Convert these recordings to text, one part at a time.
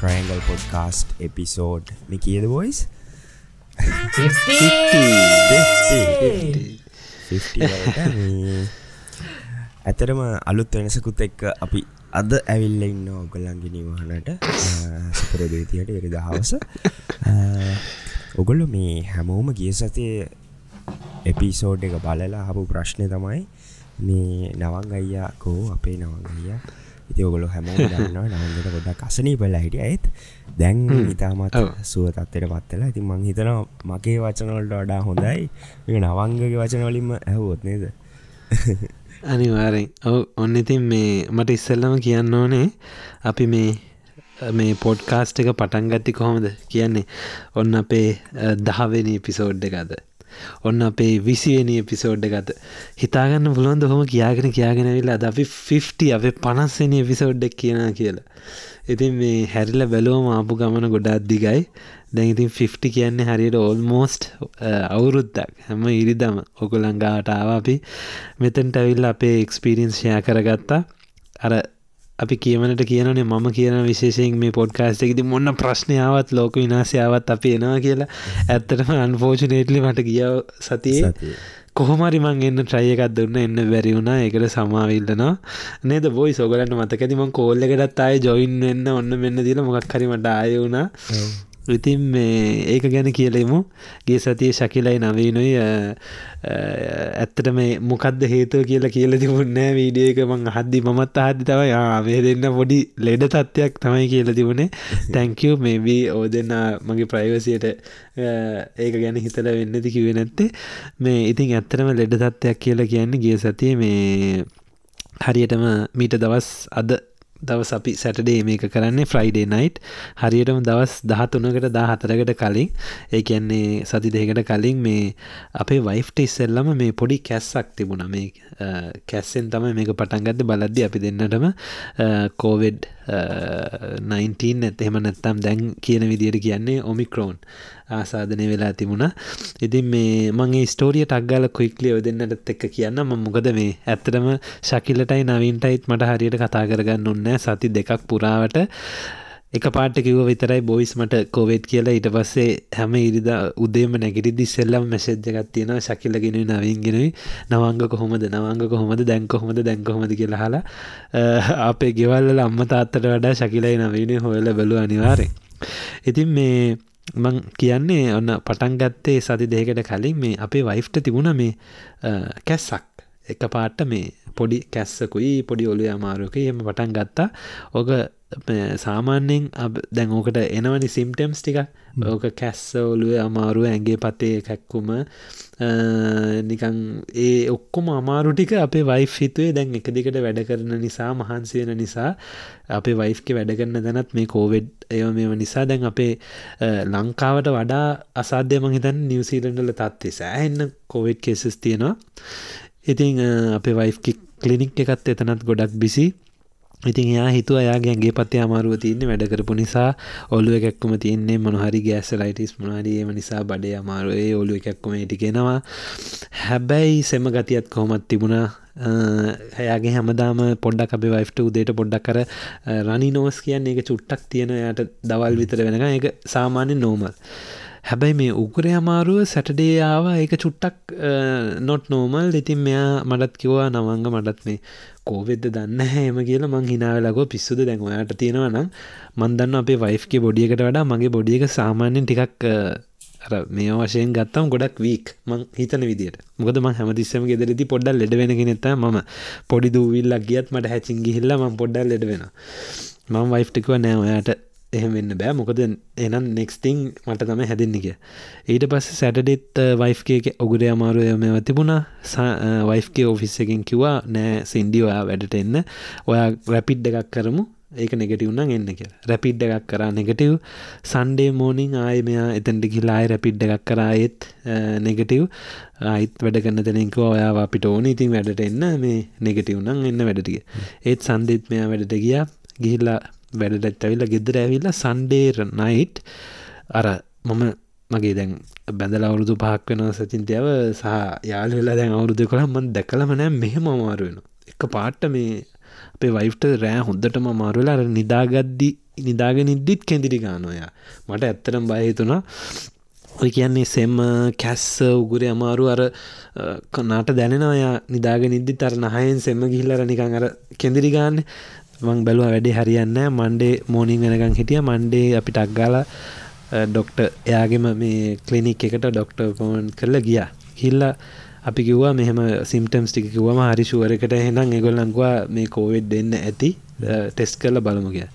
Triangle podcast episode මේ කියද boys ඇතරම අලුත් වෙනසකුත් එක්ක අපි අද ඇවිල්ල ඉන්න ඔගොල්ලන්ගේ නිවහනට. සුපරදීතියට එරි දහවස. ඔගොල්ලු මේ හැමෝම ගිය සතිය එපිසෝඩ් එක බලලා හපු ප්‍රශ්නය තමයි මේ නවන් අයියා කෝ අපේ නවන් අයියා ඉති ඔගොලු හැමෝම දන්නවා නවන්ගට ගොඩක් කසනී පල හිට ඇත් දැන් ඉතාමත් සුව තත්වට පත්වෙලා ඉතින් මං හිතනවා මගේ වචනොල්ට වඩා හොඳයි. නවංගගේ වචනවලින්ම ඇහවොත් නේද? අනිවාරෙන් ඔව. ඔන්න ඉතින් මේ මට ඉස්සල්ලම කියන්න ඕනේ අපි මේ මේ පොඩ්කාස්ට් එක පටන්ගත්ති කොහොමද? කියන්නේ ඔන්න අපේ දහවෙනි පිසෝඩ් එකද ඔන්න අපේ විසිවෙනි එපිසෝඩ් ගත හිතාගන්න පුළොන්ද හොම කියාගෙන කියාගෙන විල්ලා අද අපි 50 අපේ පනස්සනි එපිසෝඩ්ඩක් කියන කියලා. ඉතින් මේ හැරිල බැලුවම ආපු ගමන ගොඩාත් දිගයි. දැන් ඉතින් 50 කියන්නේ හරියට ඕල්මෝස්ට් අවුරුද්දක්. හැම ඉරිදම ඔකුළංගාට ආව අපි. මෙතැන්ට ඇවිල්ල අපේ එක්ස්පිරියන්ස් ෂය කරගත්තා. අර අපි කියමනට කියනේ මම කියන විශේෂයෙන් මේ පොඩ්කාස්ට එකති මොන්න ප්‍රශ්නයාවත් ලෝක විනාසයාවත් අපි එනවා කියලා. ඇත්තටම අන්ෆෝජනේටලි මට ගිය සතියේ. කොහොමරි මං එන්න ට්‍රය එකක් දුන්න එන්න බැරි වුණා. එකට සමාවිල්ලනවා නේද බොයි සොගලන්න මතකැතිම කෝල්ල එකටත් අය ජොයින් වෙන්න ඔන්න මෙන්න දිල මොකක් හරිමට ආය වුණා ඉතින් මේ ඒක ගැන කියලෙමු. ගේ සතිය ශකිලයි නවීනුයි. ඇත්තට මේ මොකක්ද හේතුව කියලා කියල තිබුන්නෑ වීඩිය එක මං හද්දි මත් අහදදි තව යාමේ දෙන්න පොඩි ලෙඩ තත්ත්වයක් තමයි කියල තිබුණේ. තැංකව මේබී ඕ දෙන්න මගේ ප්‍රයිවසියට ඒක ගැන හිතල වෙන්නති කිව නැත්තේ. මේ ඉතින් ඇත්තරම ලෙඩ තත්ත්වයක් කියලා කියන්නේ ගේ සතිය මේ හරියටම මීට දවස් අද දවස් අපි සැටඩේ මේක කරන්නේ ෆ්‍රයිඩේ නයිට් හරියටම දවස් දහතුනකට දා හතරකට කලින්. ඒ කියන්නේ සති දෙකට කලින් මේ අපේ වයිෆ්ට ඉස්සෙල්ලම මේ පොඩි කැස්සක් තිබුණ. මේ කැස්සෙන් තම මේක පටන්ගත්ත බලද්දි අපි දෙන්නටම කෝවෙඩ් 19 ඇත් එහෙම නැත්තම් දැන් කියන විදියට කියන්නේ ඔමික්‍රෝන් ආසාධනය වෙලා තිබුණ. ඉතින් මේ මගේ ස්ටෝරිය ටක්ගල කොයික්ලිය දෙන්නට එක්ක කියන්න ම මොකද මේ ඇත්තටම ශකිලටයි නවින්ටයිත් මට හරියට කතා කරගන්න ඔන්න සති දෙකක් පුරාවට. එක පාට කිව විතරයි බොයිස් මට කොවෙට් කියලා. ඊට පස්සේ හැම ඉරිද උදේම නැගිරිදි සෙල්ලම් මැසෙජ්ජකත් තියෙන ශකිලගෙන නවින්ගෙනයි නවංග කොහොමද? නවංග කොහොමද? දැන්ක හොමද දැන්ක හොමද කියලා හලා අපේ ගෙවල්ල අම්ම තාත්තට වඩා ශකිලයි නවීනේ හොයල බලු අනිවාරෙන් ඉතින් මේ මං කියන්නේ ඔන්න පටන් ගත්තේ සති දෙකට කලින් මේ අපේ වයිෆ්ට තිබුණ මේ කැස්සක්. එක පාට්ට මේ පොඩි කැස්සකුයි පොඩි ඔලු අමාරුක එම පටන් ගත්තා. ඕක සාමාන්‍යයෙන් දැන් ඕකට එනවනි සිම්ටම්ස් ටික ඕක කැස්ස ඔලුව අමාරුව ඇගේ පතේ කැක්කුම නිකං ඒ ඔක්කොම අමාරු ටික අපේ වයිෆ් හිතුවේ දැන් එක දිකට වැඩ කරන නිසා මහන්සියෙන නිසා අපේ වයිෆ්ක වැඩ කරන්න දැනත් මේ කෝවෙඩ් එය මෙම නිසා දැන් අපේ ලංකාවට වඩා අසාධ්‍යම හිතන් නිවසීලන්ඩල තත්වේ සෑහෙන්න කොවිඩ් කෙසස් තියෙනවා. ඉතිං අපේ වයිෆ්කි කලිනික් එකත් එතනත් ගොඩක් බිසි ඉතින් එයා හිතුව අයාගේගේ පත්තේ අමාරුව තියන්නේ වැඩකරපු නිසා ඔලුව එකක්කුම තියන්නේ මොනහරි ගෑස ලයිටස් මොනාරියම නිසා බඩේ අමාරුවේ. ඔලු එකක්කුම ටිගෙනවා හැබැයි සෙම ගතියත් කොහොමත් තිබුණා. හැයාගේ හැමදාම පොඩ්ඩක් අපේ වයිෆ්ට උදේට පොඩ්ඩක් කර රනි නෝස් කියන්නේ එක චුට්ටක් තියෙන යට දවල් විතර වෙනක එක සාමාන්‍ය නෝමල් හැබැයි මේ උගරය අමාරුව සැටඩේයාව ඒක චුට්ටක් නොට් නෝමල් ඉතින් මෙයා මටත් කිවවා නවංග මටත් මේ කෝවෙද දන්න හැම කියලා මං හිනාවලකෝ පිස්සුද දැන් ඔයාට තියෙනවා නම් මන්දන්න අපේ වයිෆ්ගේ බොඩියකට වඩා මගේ බොඩියක සාමාන්‍යෙන් ටිකක් අර මේ වශයෙන් ගත්තම් ගොඩක් වීක් මං හිතන විදිට මොකද ම හැමතිස්සම ගෙදරදි පොඩ්ඩල් ලෙඩ වෙන නෙත ම පොඩි දූවිල්ලක් ගියත් මට හැචින්ගි හිල්ල ම පොඩ්ඩල් ලෙඩ වෙන මං වයිෆ්ටිකුව නෑ ඔයාට එහෙම වෙන්න බෑ. මොකද එනම් නෙක්ස්ටිං මට තම හැදෙන්න්නක ඊට පස්ස සැටඩෙත් වයිෆ්ගේ ඔගුර අමාරුය මෙව තිබුණා. වයිෆ්ගේ ඔෆිස් එකෙන් කිවා නෑ සින්ඩි ඔයා වැඩට එන්න. ඔයා රැපිඩ් එකක් කරමු. ඒක නෙගටවුන්න එන්න කිය රැපිඩ් එකක් කරා නෙගටව් සන්ඩේ මෝනිින් ආය මෙයා එතැන්ට කිලායි රැපිඩ් එකක් කරායෙත් නෙගටව් අයිත් වැඩ කන්න දෙනෙක ඔයා අපිට ඕන. ඉතින් වැඩට එන්න. මේ නෙගටවුනම් එන්න වැඩටිය ඒත් සන්දෙත් මෙයා වැඩට ගියා. ගිහිල්ලා වැඩට ඇවිල්ල ගෙදර ඇවිල්ල සන්ඩේර් නයිට් අර මම මගේ දැන් බැඳල අවුරුදු පහක් වෙන සචින්තයාව සහ යාල් වෙලා දැන් අවුරුදු කොළම් මන් දැකලම නෑ මෙහෙම අමාරුවෙන එක පාට්ට මේ අපේ වයිෆ්ට රෑ හොඳටම මාරුවෙලා අර නිදාගද්දි නිදාගෙන ඉද්දිත් කෙඳිරි ගානොයා මට ඇත්තරම් බයහිතුනා ඔය කියන්නේ සෙම් කැස්ස උගුර අමාරු අර කනාට දැනෙනවයා නිදාගෙන ඉද්දි තර නහයෙන් සෙම්ම ගිහිල්ලර නිකං අර කෙඳිරි ගාන්න. මං බැලුව වැඩි හරියන්න මන්ඩේ මෝනිින් වෙනකං හිටිය. මන්ඩේ අපි ටක්ගාල ඩොක්ට එයාගෙම මේ කලිනික් එකට ඩොක්ට පෝන් කරලා ගියා. හිල්ල අපි කිව්වා මෙහම සිම්ටම්ස් ටික කිව්වම හරිශුවරකට හෙනම් එගොල්ලංකවා මේ කෝවිඩ් දෙන්න ඇති ටෙස් කරල බලමුගිය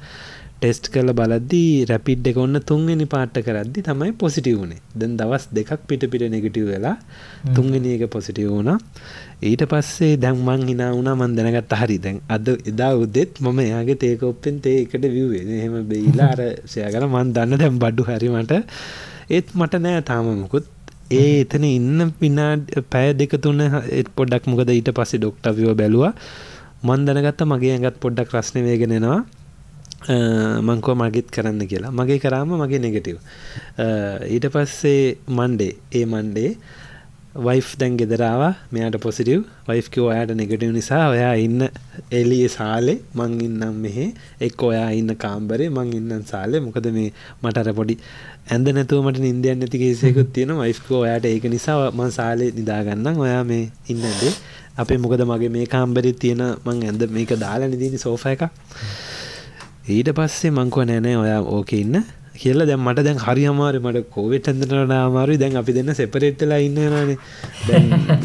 ටෙස්ට් කල බලද්දී රැපිඩ් එක ඔන්න තුන්වෙනි පාට්ට කරද්දි තමයි පොසිටිව් වනේ දැන් දවස් දෙකක් පිට පිට නෙගටිව් වෙලා තුන්වෙනි එක පොසිටිව් වුණා. ඊට පස්සේ දැන් මං හිනා වුණා මන් දැනගත් හරි. දැන් අද එදා උදෙත් මම එයාගේ තේක ඔප්පෙන් තේ එකට විව්වේ එහෙම බෙයිලා අර සයගල මන් දන්න දැම් බඩ්ඩු හරිමට ඒත් මට නෑ තාම මුකුත්. ඒ එතන ඉන්න පිනා පැය දෙක තුන්න පොඩක් මොකද ඊට පස්සේ ඩොක්ටවිෝ බැලවා. මන් දැනගත්ත මගේ ඇඟත් පොඩ්ඩක් රශ්න වේගෙනෙනවා මංකෝ මගෙත් කරන්න කියලා. මගේ කරාම මගේ නෙගටව් ඊට පස්සේ මන්ඩේ ඒ මන්ඩේ වයිෆ් දැන් ගෙදරාව මෙයාට පොසිටව් වයිෆ්කෝ ඔයාට නෙගටව් නිසා ඔයා ඉන්න එලිය සාලේ මං ඉන්නම් මෙහෙ. එක් ඔයා ඉන්න කාම්බරේ මං ඉන්නන් සාලේ. මොකද මේ මටර පොඩි ඇඳ නැතුවමට ඉන්දියන් නැති කේසයකුත් තියෙන වයිෆ්කෝ ඔයාට ඒක නිසා මං සාලේ නිදාගන්නම් ඔයා මේ ඉන්නදේ අපේ මොකද මගේ මේ කාම්බරි තියෙන මං ඇඳ මේක දාලා නිදිනි සෝෆ එක ඊට පස්සේ මංකුව නෑනෑ ඔයා ඕක ඉන්න කියල. දැන් මට දැන් හරි අමාර මට කෝවෙට් ඇඳනට අමාරු දැන් අපි දෙන්න සෙපරෙට්ටලා ඉන්නනේ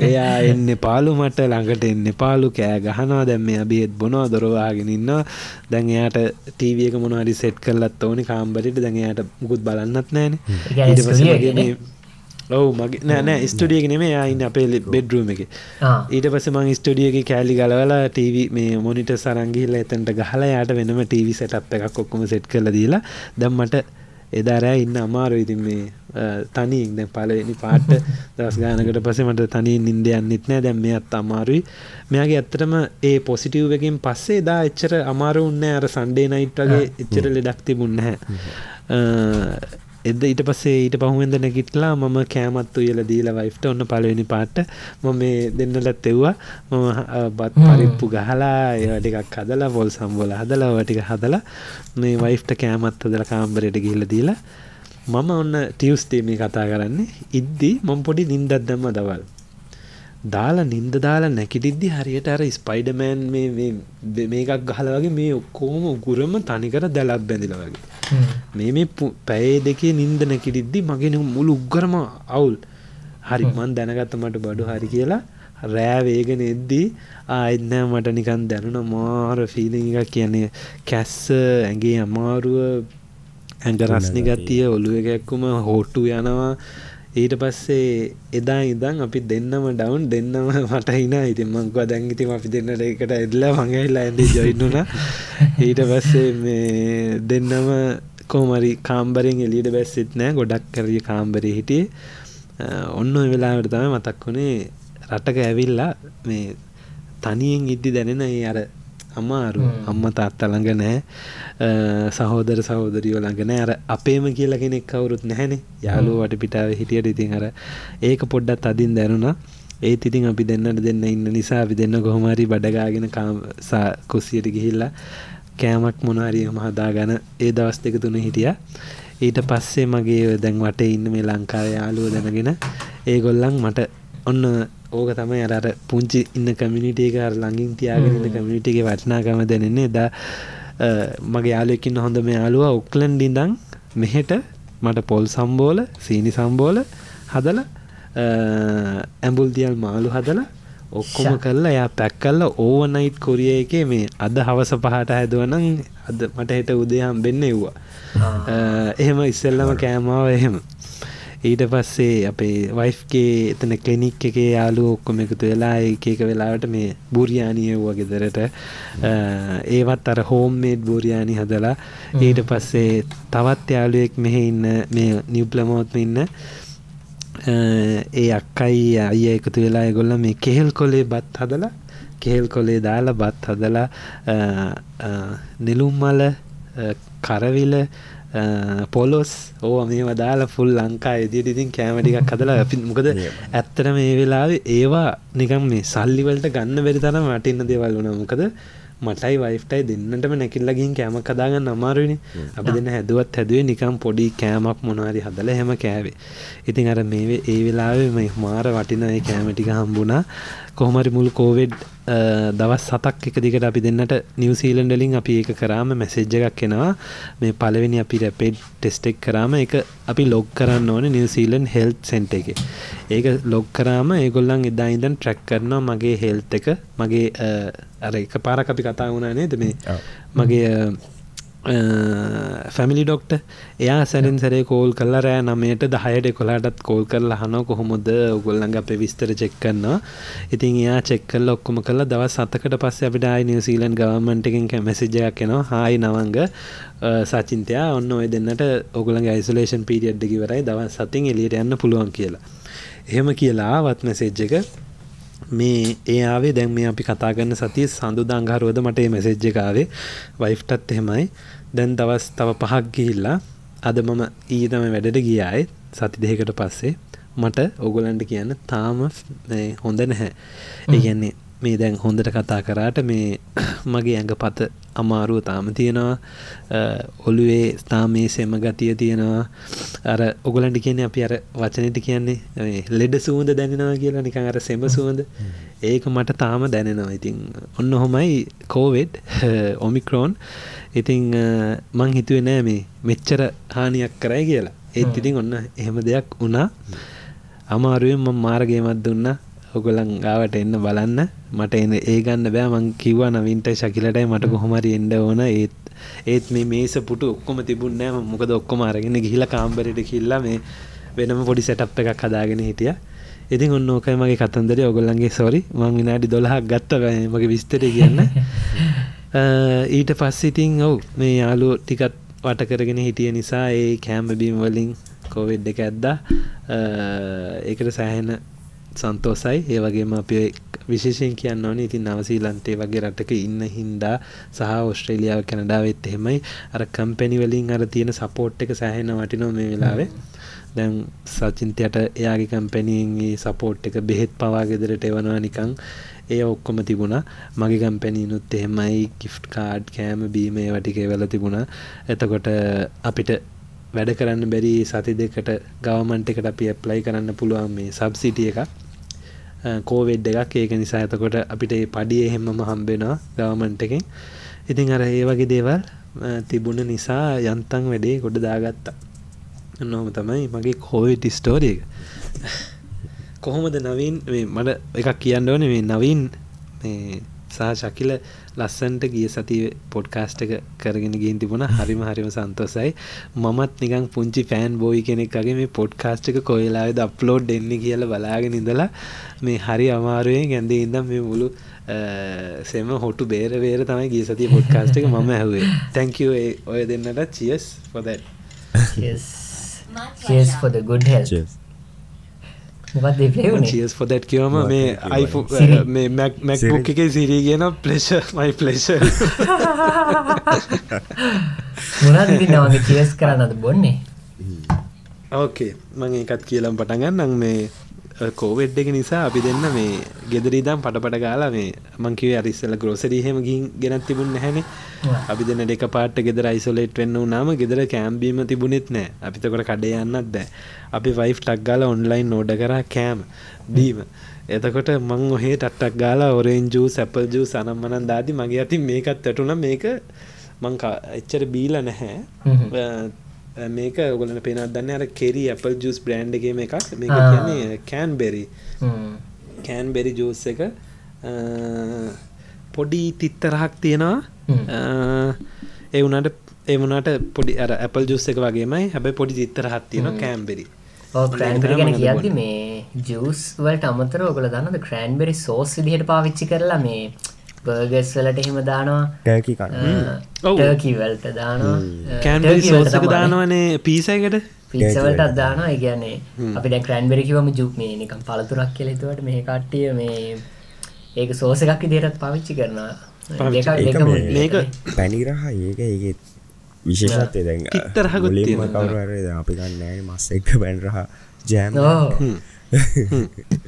එයා එන්න පාලු මට ළඟට එන්න පාලු. කෑ ගහනවා. දැම් මේ අබියත් බොනවා දොරවාගෙන ඉන්න දැන් එයාට ටීවියක මොනහරි සෙට් කරලත් ඕනි කාම්බරිට. දැන් එයාට මුකුත් බලන්නත් නෑන. ඊට පස ඔවු මගේ නෑ ස්ටඩියක නෙමේ අයින්න අපේ බෙඩ්රුවම එක. ඊට පස මං ස්ටඩියක කෑලි ගලවලා ටව මේ මොනිට සරංගිල්ල එතැන්ට ගහලා යාට වෙනම ටව සටප් එකක් ඔක්කොම සෙට් කල දීලා දම්මට එදාරෑ ඉන්න අමාරු ඉතින් මේ තනින් දැ පලනි පාට්ට දස් ගානකට පස මට තනී නින්දයන්න්නෙත් නෑ දැම් මේ අත් අමාරුයි. මෙයාගේ ඇත්තටම ඒ පොසිටිව්වකින් පස්සේ දා එච්චර අමාරු උන්න අර සන්ඩේ නයිට් වගේ එච්චර ලෙඩක් තිබුන්න හැ එද ඊට පස්සේ ඊට පහුවෙන්ද නැගිටලා මම කෑමත්තු ඉල දීලා වයිෆ්ට ඔන්න පලවෙනි පාට ම මේ දෙන්නලත් එව්වා. මම බත් පරිප්පු ගහලා ඒවටිකක් හදලා පොල් සම්බෝල හදලා වටික හදලා මේ වයිෆ්ට කෑමත් හදල කාම්බරයට ගිහිල දීලා. මම ඔන්න ටියවස්තේමේ කතා කරන්නේ ඉද්දී මොම් පොඩි නින්දත් දම්ම දවල් දාලා නින්ද දාලා නැකිටිද්දි හරියට අර ස්පයිඩමෑන් මේ මේකක් ගහල වගේ මේ ඔක්කෝම උගුරම තනිකර දැලක් බැඳිල වගේ. මේ මේ පැයේ දෙකේ නින්ද නැකිටිද්දි මගෙන මුළු උග්ගරම අවුල්. හරි මන් දැනගත්ත මට බඩු හරි කියලා රෑවේගෙන එද්දී ආයත්නෑ මට නිකන් දැනුන මාර ෆිලි එකක් කියන්නේ කැස්ස ඇගේ අමාරුව ඇඟ රස්නි ගත්තිය ඔළුව එකැක්කුම හෝට්ටු යනවා ඊට පස්සේ එදා ඉදන් අපි දෙන්නම ඩවන්් දෙන්නම මට හින ඉතින් මංකවා දැන්ගිතිම අපි දෙන්නට එකට එල්ල මඟහිල්ලා ඇඩි ජොයින්නුන ඊට පස්සේ මේ දෙන්නම කෝමරි කාම්බරෙන් එලියට බැස්සෙත් නෑ. ගොඩක් කරය කාම්බරය හිටියේ. ඔන්න වෙලාවට තම මතක් වුණේ රටක ඇවිල්ලා මේ තනියෙන් ඉද්දි දැනෙන ඒ අර අමාරු අම්ම තාත්ත ළඟ නෑ සහෝදර සහෝදරියෝ ළඟ නෑ අර අපේම කියල කෙනෙක් කවුරුත් නැහැනෙ. යාලු වට පිටාව හිටියට ඉතින් අර ඒක පොඩ්ඩත් අදින් දැනුණා. ඒත් ඉතින් අපි දෙන්නට දෙන්න ඉන්න නිසා අපි දෙන්න කොහොමරි බඩගාගෙන කාසා කුස්සියට ගිහිල්ලා කෑමක් මොනාරියම හදාගන ඒ දවස් දෙක තුන හිටිය. ඊට පස්සේ මගේ දැන් වට ඉන්න මේ ලංකාව යාලුව දැනගෙන ඒගොල්ලන් මට ඔන්න ඕක තමයි අර පුංචි ඉන්න කමිනිටේක ළඟින් තියාගෙන ඉන්න කමිනිටිගේ වටනාකම දැනෙන්නේ. දා මගේ යාලයකින් හොඳ මේ යාලුව ඔක්ලන්ඩ ඉඳං මෙහෙට මට පොල් සම්බෝල සීනි සම්බෝල හදල ඇඹුල්දියල් මාළු හදල ඔක්කොම කරලා යා පැක්කල්ල ඕවනයිට් කොරිය එක මේ අද හවස පහට හැදුවනං අද මට හෙට උදයම් වෙන්න එව්වා. එහෙම ඉස්සෙල්ලම කෑමාව එහෙම ඊට පස්සේ අපේ වයිෆ්ගේ එතන කලිනික් එක යාලු ඔක්කොම එකතු වෙලා එකක වෙලාවට මේ බුරියානිය වගේ දරට. ඒවත් අර හෝම්මේඩ් බුරියානි හදලා ඊට පස්සේ තවත් යාලුවෙක් මෙහෙ ඉන්න මේ නිව්පලමෝත්ම ඉන්න ඒ අක්කයි අය එකතු වෙලා ගොල්ල මේ කෙහෙල් කොලේ බත් හදලා කෙහෙල් කොලේ දාලා බත් හදලා නෙළුම්මල කරවිල පොලොස් ඕ මේ වදාලා ෆුල් ලංකා එදිට ඉතින් කෑමටිකක් කදලා අපි මොකද ඇත්තට මේ වෙලාව ඒවා නිකම් මේ සල්ලිවලට ගන්න බැරි තරම් වටින්න දේවල් වුණ මොකද මටයි වයිෆ්ටයි දෙන්නටම නැකිල්ලගින් කෑම කදාගන්න අමාරුවනි අපි දෙන්න හැදුවත් හැදුවේ නිකම් පොඩි කෑමක් මොනවාරි හදල හෙම කෑවේ ඉතින් අර මේ ඒ වෙලාවේ මේ මාර වටිනය කෑමටික හම්බුණා කොහොමරි මුල් කෝවෙඩ් දවස් සතක් එක දිකට අපි දෙන්නට නිවසීලන්ඩලින් අපි ඒක කරාම මැසෙජ්ජ එකක් එනවා. මේ පලවෙනි අපි රැපෙඩ් ටෙස්ටෙක් කරාම එක අපි ලොග් කරන්න ඕන නිවසීලන් හෙල් සෙන්ට එක. ඒක ලොග් කරාම ඒගොල්ලන් එදායිදන් ට්‍රැක් කරනවා මගේ හෙල්ත එක. මගේ අර එක පාර අපි කතා වුණා නේද? මේ මගේ ෆැමිලි ඩොක්ට එයා සැරින් සැරේ කෝල් කල්ල රෑ නමයට දහයට කොලාටත් කෝල් කරලා හන කොහොමොද ඔගොල්ලඟ අප විස්තර චෙක්කන්නවා ඉතින් එයා චෙක්කල් ඔක්කොම කල දව සතකට පස්ස අපිට අයි නිවසීලන් ගවමන්ටකින් මැසිජයක් කෙනවා හායි නවංග සචින්තයා ඔන්න ඔය දෙන්නට ඔගුලගේ යිසලේෂන් පීරියඩ්ඩකිවරයි දව සතින් එලියට යන්න පුළුවන් කියලා. එහෙම කියලා වත් මැසේජ් එක මේ ඒ ආවේ. දැන් මේ අපි කතා කරන්න සතිය සඳු දංගහරුවද මට මැසෙජ්ජකාවේ වයිෆ්ටත් එහෙමයි. දැන් දවස් තව පහක් ගිහිල්ලා අද මම ඊතම වැඩට ගියායි. සති දෙකට පස්සේ මට ඔගොලන්ට කියන්න තාම හොඳ නැහැ. ඒගැන්නේ මේ දැන් හොඳට කතා කරාට මේ මගේ ඇඟ පත අමාරුව තාම තියෙනවා. ඔළුවේ ස්ථාමේ සෙම ගතිය තියෙනවා. අර ඔගලන්ට කියන්නේ අපි අර වචනයට කියන්නේ ලෙඩ සූඳ දැනෙනවා කියලා නිකං අර සෙම සුවඳ. ඒක මට තාම දැනෙනවා. ඉතින් ඔන්න හොමයි කෝවෙඩ් ඔමික්‍රෝන් ඉතිං මං හිතුවේ නෑ මේ මෙච්චර හානියක් කරයි කියලා. ඒත් ඉතින් ඔන්න එහෙම දෙයක් වුණා. අමාරුවෙන් මං මාර්ගයමත් දුන්නා. ඔගොලන් ගාවට එන්න බලන්න. මට එන ඒ ගන්න බෑ. මං කිව්වා නවින්ට ශකිලටයි මට කොහොමරි එන්ඩ ඕන. ඒත් ඒත් මේ මේස පුටු ඔක්කොම තිබුන්නෑ මොකද ඔක්කොම අරගෙන ගිහිල කාම්බරට කිල්ලා මේ වෙනම පොඩි සැටප් එකක් හදාගෙන හිටිය. ඉතින් ඔන්න ඕකයි මගේ කතන්දර ඔගොල්ලන්ගේ සොරි මං විනාඩි දොළහක් ගත්ත මගේ විස්තර කියන්න. ඊට පස්සිතින් ඔව් මේ යාලු ටිකත් වට කරගෙන හිටිය නිසා ඒ කෑම්බබීම් වලින් කෝවෙඩ් එක ඇද්දා. ඒකට සෑහෙන සන්තෝසයි. ඒ වගේම අපි විශේෂයෙන් කියන්න ඕනේ ඉතින් නවසීලන්තේ වගේ රටක ඉන්න හින්දා සහ ඔස්ට්‍රේලියාව කැනඩාවෙත් එහෙමයි. අර කම්පැනි වලින් අර තියෙන සපෝට් එක සෑහෙන වටිනවා මේ වෙලාවේ. දැන් සචින්තයට එයාගේ කම්පැනියන්ගේ සපෝට් එක බෙහෙත් පවා ගෙදරට එවනවා නිකං ඒ ඔක්කොම තිබුණා. මගේ කම්පැනීනුත් එහෙමයි. ගිෆ්ට් කාඩ් කෑම බීම ඒ වටික වෙල තිබුණා. එතකොට අපිට වැඩ කරන්න බැරි සති දෙකට ගවමන්ට එකට අපි ඇප්ලයි කරන්න පුළුවන් මේ සබ්සිටිය එකක්. කෝවෙඩ් එකක්. ඒක නිසා ඇතකොට අපිට පඩිය එහෙමම හම්බෙනවා ගවමන්ට එකෙන්. ඉතින් අර ඒ වගේ දේවල් තිබුණ නිසා යන්තන් වැඩේ ගොඩ දාගත්තා. නොම තමයි මගේ කෝවිඩ් ස්ටෝරිය කොහොමද නවීන් මට එකක් කියන්න ඕන. මේ නවීන් සහ ශකිල ලස්සන්ට ගිය සති පොඩ්කාස්ට එක කරගෙන ගින් තිබුණ. හරිම හරිම සන්තොසයි. මමත් නිකං පුංචි ෆෑන් බෝයි කෙනෙක්ගේ මේ පොඩ්කාස්ට එක කොයිලාද අප්ලෝඩ් දෙන්න කියල බලාගෙන ඉඳලා මේ හරි අමාරුවෙන් ඇඳ ඉදම් මේ මුළු සෙම හොටු බේර බේර තමයි ගිය සතිය පොඩ්කාස්ට එක මම ඇහුවේ. තැංකෝ ඔය දෙන්නට චියස් පොද Cheers. For the good health. Cheers. මොකක්ද ඒ play වුණේ? චියස් පොදැට් කියවම මේ Siri. මේ මැක්බුක් එක සිරී කියන ප්ලෙෂ මයි ප්ලෙෂ මොනවද ඉතින් නවගේ cheers කරන්නද බොන්නේ? ඕකේ මං ඒකත් කියලම් පටගන්නම් මේ කෝවෙඩ් එක නිසා අපි දෙන්න මේ ගෙදරීදම් පටපට ගාලා මේ මංකිව අරිස්සල ග්‍රෝසරීහෙම ගින් ගෙනත් තිබුණ හැනේ අපි දෙන්න එක පාට ගෙදර යිසොලේට් වෙන්න නාම ගෙදර කෑම්බීම තිබුණෙත් නෑ අපිතකොට කඩේ යන්නත් දැ අපි වයිෆ් ටක් ගාල ඔන්ලයින් නෝඩ කර කෑම් බීම. එතකොට මං ඔහේ ටට්ටක් ගාලා ඔරෙන්ජූ සැපල් ජූ සනම්මනන් දාදි මගේ අති මේකත් ඇටුන මේක මං එච්චර බීල නැහැ මේක ඔගලන පෙනත් දන්න අර කෙරි ඇපල් ජස් බ්‍රන්්ගේ එකක් මේක ආ. කියන්නේ cranberry. Cranberry juice එක පොඩි තිත්තරහක් තියෙනවා. හ්ම්. ඒ වුණට පොඩි අර ඇපල් ජුස් එක වගේමයි. හැබැයි පොඩි තිත්තරහත් තියෙන කෑම්බෙරි ගැන කියද්දි මේ ජූස් වලට අමතරව ඔයගොල්ලෝ දන්නවද? ක්‍රෑන්බෙරි සෝස් විදිහට පාවිච්චි කරලා මේ බර්ගර්ස් වලට එහෙම දානවා. ටර්කි කන්න ඔව්. ටර්කි වලට දානවා කෑන්බෙරි සෝසක දානවනේ පීසයකට පිසවලටත් දානවා. ඒ කියන්නේ අපි දැන් ක්‍රෑන්බෙරි කිව්වම ජූ මේ නිකන් පළතුරක් කියලා හිතුවට මේ කට්ටිය මේ ඒක සෝස් එකක් විදිහටත් පාවිච්චි කරනවා. මේක පැනිරහ ඒක ඒක විශේෂත්ය දැන් තිත්තරහකුත් තියෙනවා. කවර අපි ගන්නෑ මස් එක්ක පැන්රහ ජෑම්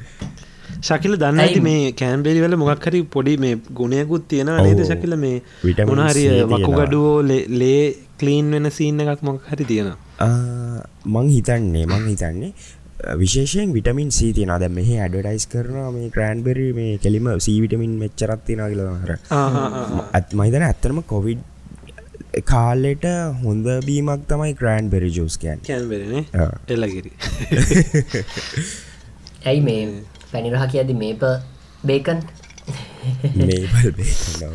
ශකිල දන්න ඇති? මේ කෑම්බෙරි වල මොක්හරි පොඩි මේ ගුණයකුත් තියෙන නේද. ශකිල? මේ විටමින් මොනහරි C තියෙනවා. වකුගඩුවෝ ලේ- කලීන් වෙන සීන්න එකක් මොක් හරි තියෙනවා? ආ, මං හිතන්නේ මං හිතන්නේ විශේෂයෙන් විටමින් සී තියන අද මෙහ ඇඩඩයිස් කරන මේ ක්‍රෑන්බෙරි මේ කෙලිම සීවිටමින් මෙච්චරත් තින කියලහර ඇත් මයිතන ඇත්තරම කොවිඩ් කාලෙට හොඳ බීමක් තමයි ක්‍රෑන් බෙරි ජෝස්කයන් කෑම්බෙරනේ එල්ලගිරි ඇයි මේ පැනිරහ කියද මේප බේකන් මේබල් බේකනව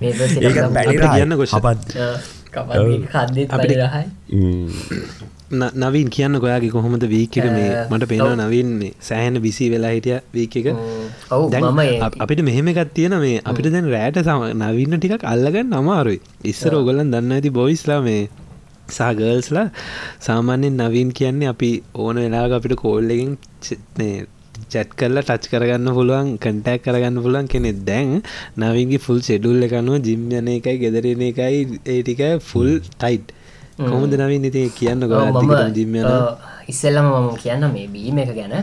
මේප ඒක පැනිරහ කියන්න ගොෂ. අපත් කද්දෙත් පැනිරහයි නවින් කියන්න ගොයාගේ කොහොමද වීක එක මේ මට පේනවා ඔව්. නවින් මේ සෑහන විසි වෙලා හිටිය වීක එක. ඔවු දැන් මම ඒ- අප- අපිට මෙහෙම එකත් තියෙන මේ අපිට දැන් රෑට සම නවින්න ටිකක් අල්ලගන්න අමාරුයි. ඉස්සර ඔගොලන් දන්න ඇති බොයිස්ලා මේ සාගර්ල්ස්ලා සාමාන්‍යෙන් නවීන් කියන්නේ අපි ඕන වෙලාග අපිට කෝල්ලකින් චැට් කරලා ටච් කරගන්න පුළුවන් කටක් කරගන්න පුළුවන් කෙනෙ දැන් නවින්ගේ ෆුල් සෙඩුල්ල එකනුව ජිම් යන එකයි ගෙදරන එකයි ඒටික ෆුල් ටයිට් කොහොමද නවින් ඉති කියන්න ඔව්, ගො ජිම් යන ඔව්, ඉස්සෙල්ලම මම කියන්න මේ බීම එක ගැන.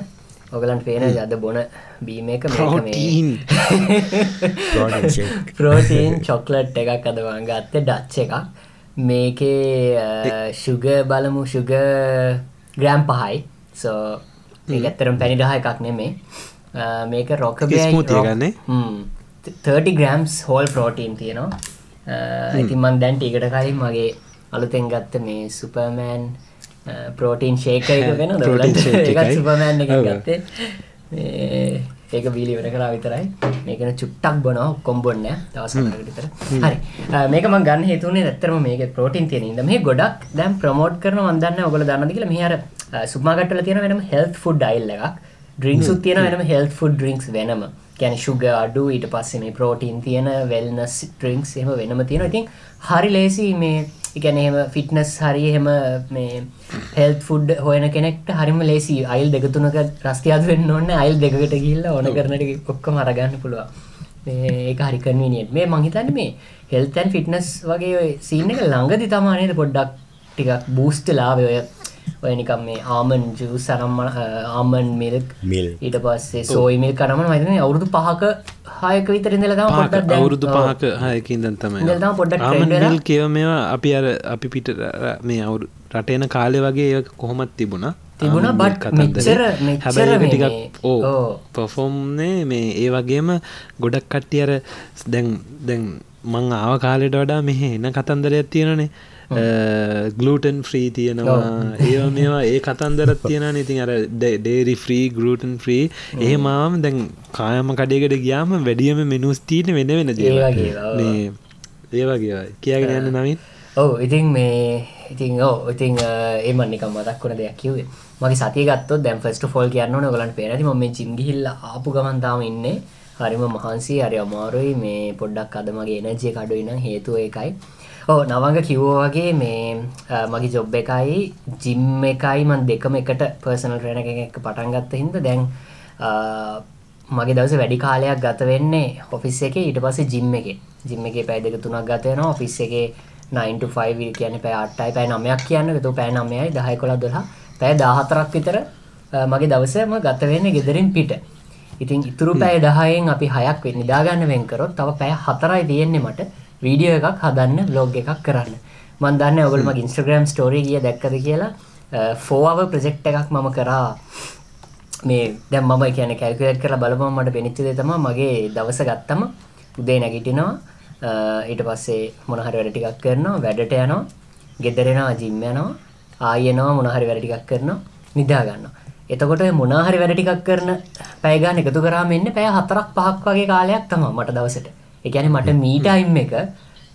ඔගලන්ට පේන අද බොන බීම එක? මේක මේ ප්‍රෝටීන් චොක්ලට් එකක් අදවන් ගත්ත ඩච්ච එකක්. මේකේ ශුග බලමු ශුග ග්‍රෑම් පහයි. සෝ ඇත්තරම් පැනිඩහ එකක් නෙමේ මේක රොක ස්මූතිය ගන්නේ? 30 ග්‍රම්ස් හෝල් ප්‍රෝටීන් තියෙනවා. ඉතින් මන් දැන් ටිකට කලින් මගේ අලුතෙන් ගත්ත මේ සුපර්මෑන් ප්‍රෝටීන් ශේක එක වෙන එකයි. සුපර්මෑන් එක. ගත්තේ ඒක බීලි වෙන කරා විතරයි. මේකන චුට්ටක් බොනවා ඔක්කොම බොන්න දවසකට විතර. හරි. මේක මම ගන්න හේතුනේ ඇත්තටම මේකේ ප්‍රෝටීන් තියෙන ඉඳ මේ ගොඩක් දැන් ප්‍රොමෝට් කරනවා මම දන්නේ ඔයගොල්ලෝ දන්නවද කියලා. මෙහි අර සුපර්මාකට් වල තියෙන වෙනම හෙල්ත් ෆුඩ් අයිල් එකක්. ඩ්‍රින්ක්ස් උත් තියෙන වෙනම හෙල්ත් ෆුඩ් ඩ්‍රින්ක්ස් වෙනම. කියන්නේ ෂුගර් අඩු ඊට පස්සේ මේ ප්‍රෝටීන් තියෙන වෙල්නස් ඩ්‍රින්ක්ස් එහෙම වෙනම තියෙනවා. ඉතින් හරි ලේසි මේ ඒ කියන්නේ එහෙම ෆිට්නස් හරි එහෙම මේ හෙල්ත් ෆුඩ් හොයන කෙනෙක්ට හරිම ලේසි. අයිල් දෙක තුනක රස්තියාදු වෙන්න ඕනේ. අයිල් දෙකකට ගිහිල්ලා ඕන කරන ටික ඔක්කොම අරගන්න පුළුවන්. මේ ඒක හරි කන්වීනියන්ට් මේ මං හිතන්නේ මේ හෙල්ත් ඇන්ඩ් ෆිට්නස් වගේ ඔය සීන් එක ළඟදි තමයි නේද පොඩ්ඩක් ටිකක් බූස්ට් වෙලා ආවේ ඔය නිකම් මේ ආමන් ජූස් අරම් ආමන් මිල්ක් මිල් ඊට පස්සේ සෝයි මිල්ක් අරම මම හිතන්නේ අවුරුදු 5ක 6ක විතර ඉඳලා පහක පොඩ්ඩක් දැන් අවුරුදු. පහක හයකින්දන් තමයි ඉඳලා තමයි පොඩ්ඩක් ආමන්. මිල් කියව මේවා අපි අර අපි පිට මේ අවුරු රටේන කාලෙ වගේ ඒක කොහොමත් තිබුණා තිබුණා, මිල් කතන්දරේ. මෙච්චර- මෙච්චර ටිකක් ඕ. පොෆෝම්නේ මේ ඒ වගේම ගොඩක් කට්ටිය අර දැන් දැන් මං ආව කාලෙට වඩා මෙහෙ එන කතන්දරයක් තියෙනනේ ගලටන් ෆ්‍රී තියෙනවා ඒ මේවා ඒ කතන්දරත් තියෙන ඉතින් අර ඩේරි ෆ්‍රී ගලටන් ෆ්‍රී ඒ මාම දැන් කායම කඩයකට ගියාම වැඩියම මෙනුස් තීන වෙන වෙන ඒ දේවල්. වගේ ඒවා, ඔව්. මේ ඒ වගේ කියගෙන යන්න නවින් ඔව් ඉතින් මේ ඉතින් ඔව් ඉතින් ඒම නිකම් මතක් වුණ දෙයක් කිව්වේ. මගේ සතිය ගත්තොත් දැන් ෆස්ට් ෆෝල් කියන්න ඇති මම මේ ජිම් ගිහිල්ලා ආපු ගමන් තාම ඉන්නේ. හරිම මහන්සි හරි අමාරුයි. මේ පොඩ්ඩක් අද මගේ එනර්ජි එක අඩුයි නම් හේතුව ඒකයි ඔව් නවංග කිව්වා වගේ මේ අ, මගේ ජොබ් එකයි ජිම් එකයි මම දෙකම එකට පර්සනල් ට්‍රේනර් කෙනෙක් එක්ක පටන් ගත්ත හින්දා දැන් අ, මගේ දවස වැඩි කාලයක් ගත වෙන්නේ ඔෆිස් එකේ ඊට පස්සේ ජිම් එකේ. ජිම් එකේ පැය දෙක තුනක් ගත වෙනවා ඔෆිස් එකේ 9 to 5 කියන්නේ පැය 8යි පැය 9ක් කියන්නේ. ඒක පැය 9යි 10 11 12 පැය 14ක් විතර අ, මගේ දවසේම ගත වෙන්නේ ගෙදරින් පිට. ඉතින් ඉතුරු පැය 10න් අපි 6ක් වෙන්න නිදා ගන්න වෙන් කරොත් තව පැය 4යි තියෙන්නේ මට. වීඩියෝ එකක් හදන්න vlog එකක් කරන්න. මම දන්නේ ඔයගොල්ලෝ මගේ Instagram story ගිය දැක්කද කියලා. 4 hour project එකක් මම කරා. මේ දැන් මම කියන්නේ කැල්කියුලේට් කරලා බලපුවම මට පෙනිච්ච දේ තමයි මගේ දවස ගත්තම උදේ නැගිටිනවා. අ, ඊට පස්සේ මොන හරි වැඩ ටිකක් කරනවා වැඩට යනවා ගෙදර එනවා ජිම් යනවා ආයෙ එනවා මොන හරි වැඩ ටිකක් කරනවා නිදා ගන්නවා. එතකොට ඔය මොන හරි වැඩ ටිකක් කරන පැය ගන්න එකතු කරාම එන්නේ පැය 4ක් 5ක් වගේ කාලයක් තමයි මට දවසට. ඒ කියන්නේ මට මී ටයිම් එක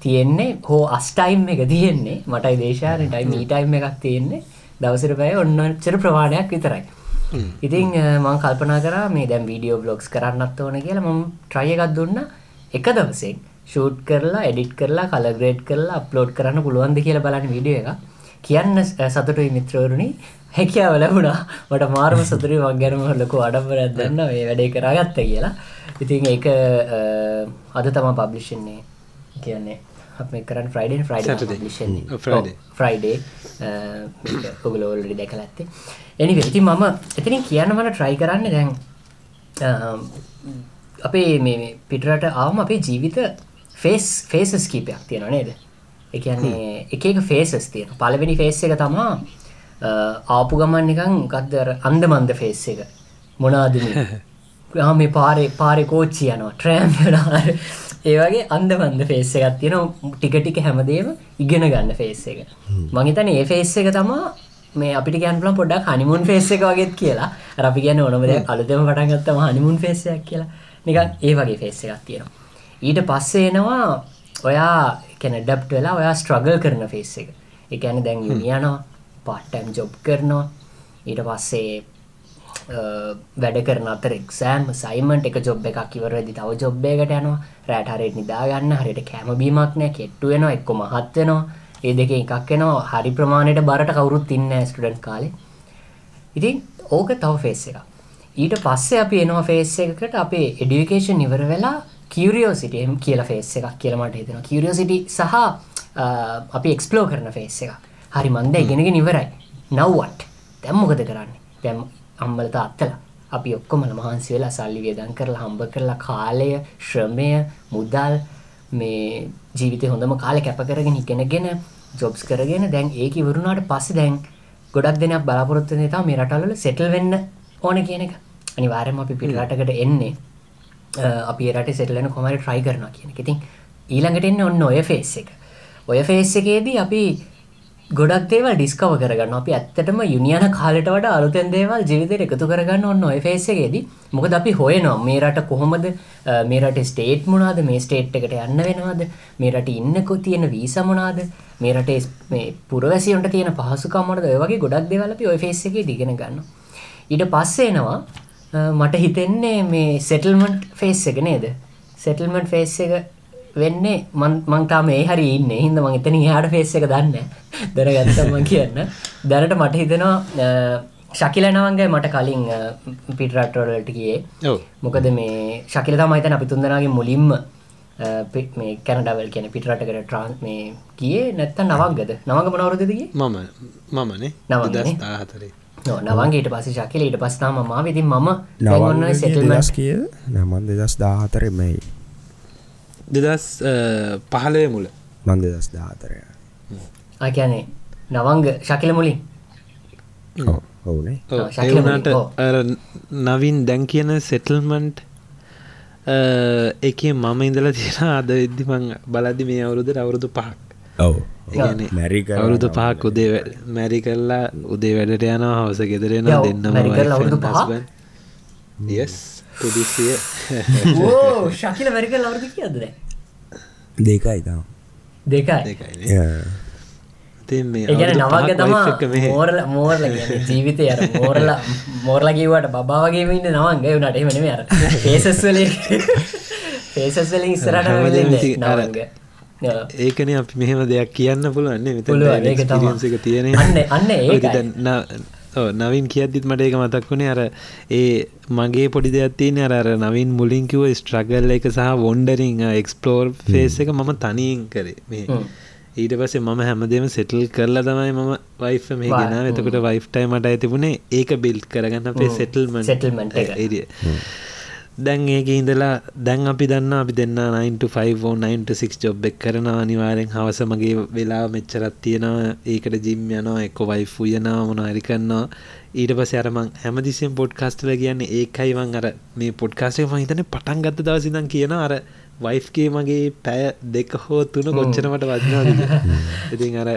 තියෙන්නේ හෝ අස් ටයිම් එක තියෙන්නේ මටයි දේශාරේ ටයිම් මී ටයිම් එකක් තියෙන්නේ දවසට පැය ඔන්නච්චර ප්‍රමාණයක් විතරයි. ඉතින් මම කල්පනා කරා මේ දැන් වීඩියෝ බ්ලොග්ස් කරන්නත් ඕන කියලා මම try එකක් දුන්නා. එක දවසෙන් ෂූට් කරලා එඩිට් කරලා කලර් ග්‍රේඩ් කරලා අප්ලෝඩ් කරන්න පුළුවන්ද කියලා බලන්න වීඩියෝ එකක්. කියන්න සතුටුයි මිත්‍රවරුනි. හැකියාව ලැබුණා. මට මාර්ම සතුටුයි මං ගැනම ලොකු ආඩම්බරයක් දැන්න මේ වැඩේ කරගත්ත කියලා ඉතින් ඒක අද තමයි පබ්ලිෂ් වෙන්නේ කියන්නේ. අපි කරන්නේ ෆ්‍රයිඩේ ෆ්‍රයිඩේ. ෆ්‍රයිඩේ ඔගල ඔල්ඩි දැකලඇත්තේ එනික ඉතින් මම එතිනින් කියන්න මට ට්‍රයි කරන්න දැන් අපේ මේ පිටරට ආවම අපේ ජීවිත ෆේස් ෆේසස් කීපයක් තියෙන නේද? එකන්නේ එක එක ෆේසස් තියෙන පලවෙනි ෆේස් එක තමා ආපු ගමන් නිකන් ගත්දර අන්ද මන්ද ෆේස් එක මොනාදම මේ පාරේ පාරෙ කෝච්චි යනවා. ට්‍රෑම් ඒවගේ අන්ද බන්ද ෆේස් එකත් තියෙන ටික ටික හැමදේම ඉගෙන ගන්න ෆේස් එක. මහිතන ඒ ෆේස් එක තමා මේ අපිට ගැන්පල පොඩක් හනිමුන් ෆේස් එක වගේත් කියලා. අපි ගැන ඕනමද අලුතම පටන්ගත්තම හනිමුන් ෆේසයක් කියලා. නිකන් ඒ වගේ ෆේස් එකක් තියෙනවා. ඊට පස්සේ එනවා ඔයා කැන ඩප්ට වෙලා ඔයා ස්ට්‍රගල් කරන ෆේස් එක. එකැන දැන් යුනියනවා පාට්ටම් ජොබ් කරනවා. ඊට පස්සේ වැඩ කරන අතර එක්සෑම් සයිමන්ට එක ජොබ් එකක් ඉවරදි තව ජොබ්බයකට යනවා. රෑට හරයට නිදාගන්න හරියට කෑමබීමක්නය කෙට්ටු වෙනවා එක්කො මහත්වෙනවා ඒ දෙක එකක් වෙනවා. හරි ප්‍රමාණයට බරට කවුරුත් ඉන්න ස්ටඩන්් කාලේ. ඉතින් ඕක තව ෆේස් එක ඊට පස්සේ අපි එනවා ෆේස් එකකට අපේ එඩිකේෂන් ඉවර වෙලා කිරියෝසිට කියලා ෆේස් එකක් කියලමට හිතෙන කිරියෝසිටි සහ අපි එක්ස්පලෝ කරන ෆේස් එක හරි මන්ද ඉගෙනගෙන ඉවරයි. නව්වට දැම්මොකද කරන්නේ? දැම් අම්මලත අත්තලා. අපි ඔක්කොමල මහන්සි වෙලා සල්ලි වේදන් කරලා හම්බ කරලා කාලය ශ්‍රමය මුදල් මේ ජීවිත හොඳම කාලෙ කැප කරගෙන ඉගෙනගෙන ජොබ්ස් කරගෙන දැන් ඒක ඉවරුණාට පස්සේ දැන් ගොඩක් දෙනෙක් බලාපොරොත්තු වෙන තා මේ රටවල සෙටල් වෙන්න ඕන කියන එක. අනිවාර්යයෙන්ම අපි පිට රටකට එන්නේ අපි රට සෙටලන කොමරි ට්‍රයි කරනවා කියන එක. ඉතින් ඊළඟට එන්න ඔන්න ඔය ෆේස් එක. ඔය ෆේස් එකේදී අපි ගොඩක් දේවල් ඩිස්කව කරගන්න අපි ඇත්තටම යුනියන කාලට වට අලුතෙන් දේවල් ජීවිතයට එකතු කරගන්න ඔන්න ඔය ෆේසගේදී මොකද අපි හොයනවා. මේ රට කොහොමද මේ රට ස්ටේට් මොනාද මේ ස්ටේට් එකට යන්න වෙනවාද මේ රට ඉන්නකො තියෙන වීස මොනාද මේ රටේ මේ පුරවැසියන්ට තියෙන පහසුකම්මට ඔය වගේ ගොඩක් දේවල් අපි ඔය ෆේස් එකේ දිගෙන ගන්න ඊට පස්සේ එනවා මට හිතෙන්නේ මේ සෙටල්මන්ට් ෆේස් එක නේද? සෙටල්මන්ට් ෆේස් එක වෙන්නේ? මංතාම ඒ හරි ඉන්න. හිද මං එතන හාට ෆේස් එක දන්න දැනගත්තම කියන්න. දැනට මට හිතෙනවා ශකිලනවන්ගේ මට කලින් පිටරටවලට කියේ මොකද මේ ශකිල තමයිතන අපි තුන්දනගේ මුලින්ම මේ කැනඩවල් කියන පිටරටකට ට්‍රාන්ස් මේ කියේ නැත්ත නවක්ගද නවග මනවරදදගේ මම මමනේ. නවහතරේ නවන්ගේට පස ශකිල ඊට පස්නාම මා විතින් මම නවන්න සෙටල්ස් කිය නමන් දෙදස් දාහතරෙමයි දෙදස් පහලය මුල. මන්ද දස් දාතරය ආකයනේ නවංග ශකිල මුලින්? ඒවනට නවින් දැන් කියන සෙටල්මන්ට් එක මම ඉඳල තියෙන අද විද්දිමං බලදි මේ අවුරුද අවුරුදු පහක්. ඔව මැරි අවුරුදු පහක් උදේ මැරි කරලා උදේ වැඩට යන හවස ගෙදරෙන දෙන්නම යස් පුදිසිය ශකිල වැරික ලවරද කියද දෙකයි තම. දෙකයි? ඒගැන නවග තම මෝරල මෝරල ජීවිතය අර මෝරල මෝරල කිවට බාවගේ ඉන්න නවන්ගේ වනට එමන අර පේසස්වල පේසස්වලින් ඉස්සරට නවග. ඒකන අපි මෙහෙම දෙයක් කියන්න පුළුවන්නේ මෙ තියෙන අන්න ඒ නවින් කියද්දිත් මට ඒක මතක් වුණේ අර ඒ මගේ පොඩි දෙයක් තියෙන අර අර නවින් මුලින්කිව ස්ට්‍රගල් එක සහ වොන්ඩරිං එක්ස්පලෝර් ෆේස් එක මම තනියෙන් කරේ. මේ ඊට පස්සේ මම හැමදේම සෙටල් කරලා තමයි මම වයිෆ මේ ගෙන එතකොට වයිෆ්ටයි මට ඇතිබුණේ ඒක බිල්් කරගන්න අපේ සෙටල්ම සෙටල්මට ඒරිය දැන් ඒක ඉඳලා දැන් අපි දන්න අපි දෙන්න 9ෆෝනයින්ටසික් ජොබ් එක් කරන අනිවාරෙන් හවස මගේ වෙලා මෙච්චරත් තියෙනවා. ඒකට ජිම් යනවා එක්ක වයිෆ් උයනවා මොන හරි කරන්නවා ඊට පස අරමං හැමදිසිම් පොඩ්කාස්ටල කියන්න ඒකයිවන් අර මේ පොඩ්කාස්ටේ මහිතන පටන් ගත්ත දවසිදන් කියන අර වයිෆ්ගේ මගේ පැය දෙක හෝ තුන ගොච්චනමට වදනා ඉතින් අර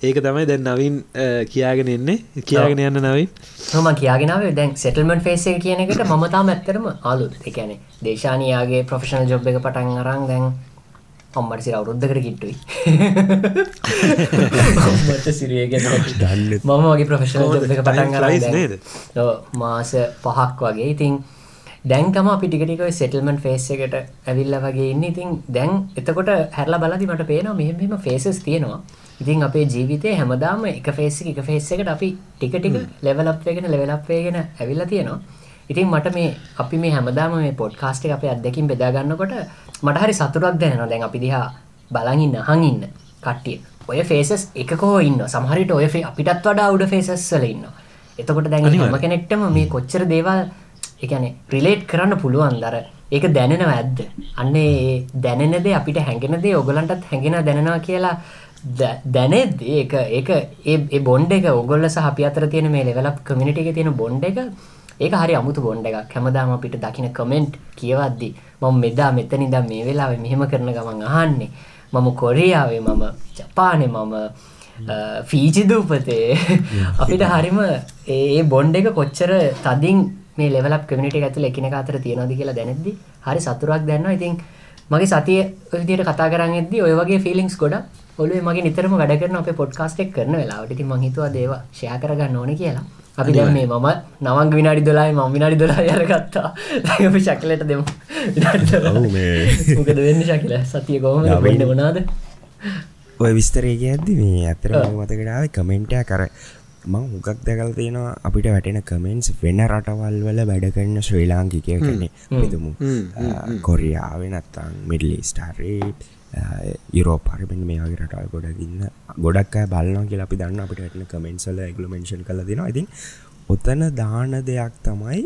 ඒක තමයි දැන් නවින් කියාගෙන එන්නේ කියාගෙන යන්න නවින්. හම කියගෙනාව දැන් සෙටල්මට ෆේසේ කියන එකට මතාම ඇත්තරම අලුත්. එකැන දේශානයාගේ ප්‍රොෆෙෂනල් ජොබ් එක පටන් අරං දැන් අම්මට සිර අවුරුද්ධකට කිට්ටුයි. මම වගේ ප්‍රොෆෙෂනල් ජොබ් එක පටන් අර මාස පහක් වගේ. ඉතින් දැන් තම අපි ටිකටික සෙටල්මන්ට ෆේස් එකට ඇවිල්ල වගේ ඉන්න. ඉතින් දැන් එතකොට හැරලා බලදි මට පේනවා මෙහෙම ෆේසස් තියෙනවා ඉතින් අපේ ජීවිතය හැමදාම එක ෆේසි එක ෆේස් එකට අපි ටික ටික ලෙවලප්වේගෙන ලෙවලප්වේගෙන ඇවිල්ලා තියෙනවා. ඉතින් මට මේ අපි මේ හැමදාම මේ පොඩ්කාස්ට් අපේ අත්දැකීම් බෙදා ගන්නකොට මට හරි සතුටක් දැනෙනවා. දැන් අපි දිහා බලන් ඉන්න අහන් ඉන්න කට්ටිය. ඔය ෆේසස් එකකෝ ඉන්න සමහරට ඔය අපිටත් වඩා උඩ ෆේසස් වල ඉන්නවා. එතකොට දැන් හැම කෙනෙක්ටම මේ කොච්චර දේවල් එකන ප්‍රිලේට් කරන්න පුළුවන් දර ඒක දැනෙනව ඇද්ද අන්නේ දැනෙනදේ අපිට හැඟෙනදේ ඔගලන්ටත් හැඟෙන දැනෙනවා කියලා දැනෙද ඒක ඒක ඒ බොන්්ඩ එක ඔගොල්ල සහ අතර තියෙන මේ ලෙවලක් කමිනිට එක තියෙන බොන්්ඩ එක ඒක හරි අමුතු බොන්්ඩ එකක්. හැමදාම අපිට දකින කමෙන්ට් කියවද්දි මම මෙදා මෙතනිදා මේ වෙලාව මෙහෙම කරන ගමන් අහන්නේ. මම කොරයාවේ මම ජපානෙ මම ෆීචිදූපතේ අපිට හරිම ඒ බොන්්ඩ එක කොච්චර තදින් මේ ලෙවලක් කමිට ඇතුල එකන අතර තියෙනද කියලා දැනෙද්දි හරි සතුරක් දැන්නවා. ඉතින් මගේ සතිය විදියට කතා කරන්නෙද්දි ඔය වගේ ෆිලිංස් ගොඩ ඔලුවේ මගේ නිතරම වැඩ කරන අපේ පොඩ්කාස්ට් එක කරන වෙලාවට ඉතින් මං හිතුවා දේවා ෂෙයා කරගන්න ඕනේ කියලා. අපි දැන් මේ මම නවංග විනාඩි 12යි මම විනාඩි 12යි අරගත්තා. දැන් අපි ශකිලට දෙමු. විනාඩි 12. ඔව් මේ මොකද වෙන්නේ ශකිල? සතිය කොහොමද වෙන්නේ මොනවාද? ඔය විස්තරය කියද්දි මේ ඇත්තටම මතකට ආවේ කමෙන්ට් එක අර මං හුගක් දැකලා තියෙනවා අපිට වැටෙන කමෙන්ට්ස් වෙන රටවල් වල වැඩ කරන ශ්‍රී ලාංකිකය කියන්නේ හිතමු කොරියාවේ නැත්තම් මිඩල් ඊස්ට් හරි යුරෝපාරිපෙන් මේ වගේ රටල් ගොඩගන්න ගොඩක් අය බලනවා කියලා අපි දන්න අපිට ඇටන කමෙන්සල ඇගලමෙන්ෂන් කල දෙෙනවා. ඉතින් ඔතන දාන දෙයක් තමයි